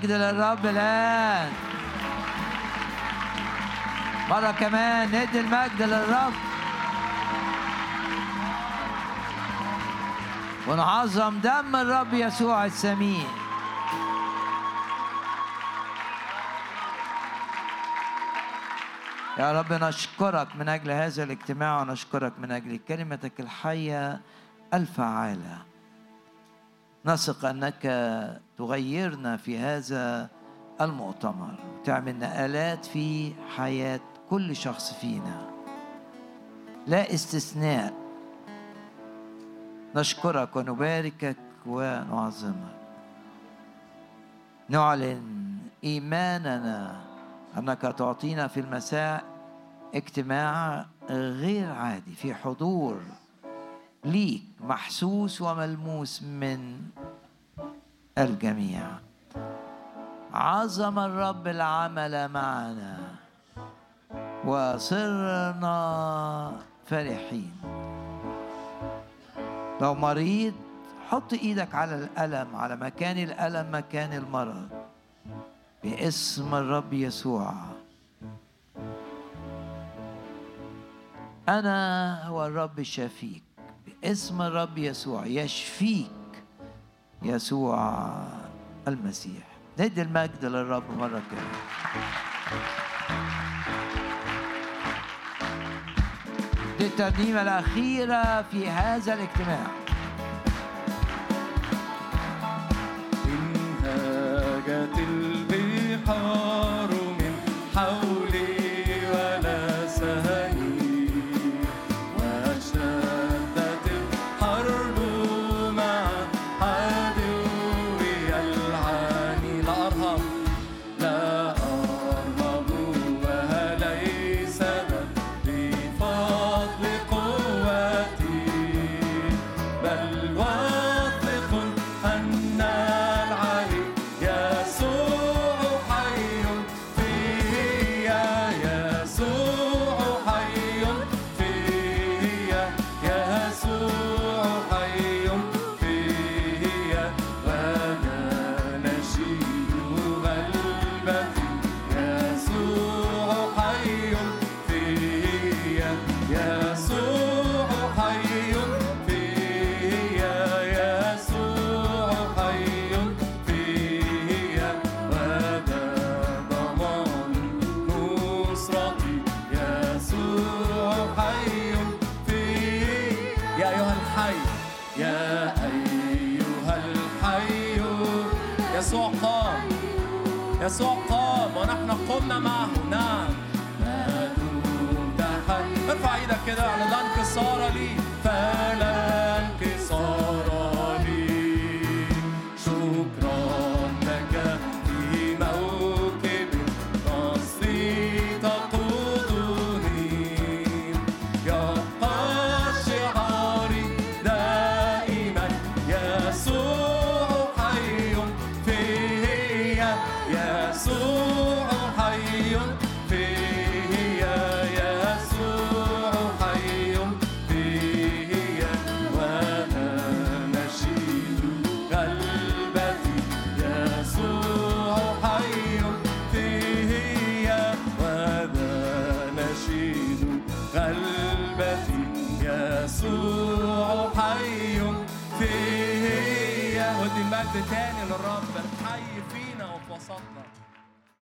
المجد للرب الآن مرة كمان ندي المجد للرب. ونعظم دم الرب يسوع السمين. يا رب نشكرك من أجل هذا الاجتماع ونشكرك من أجل كلمتك الحية الفعالة. نثق أنك تغيرنا في هذا المؤتمر. وتعمل نقلات في حياة كل شخص فينا. لا استثناء. نشكرك ونباركك ونعظمك. نعلن إيماننا أنك تعطينا في المساء اجتماع غير عادي في حضور ليك محسوس وملموس من الجميع. عظم الرب العمل معنا وصرنا فرحين. لو مريض حط إيدك على الألم على مكان الألم مكان المرض. باسم الرب يسوع. أنا هو الرب شفيك باسم الرب يسوع يشفيك يسوع المسيح. ندي المجد للرب مرة كمان دي الترنيمة الأخيرة في هذا الاجتماع. إن هاجت البحار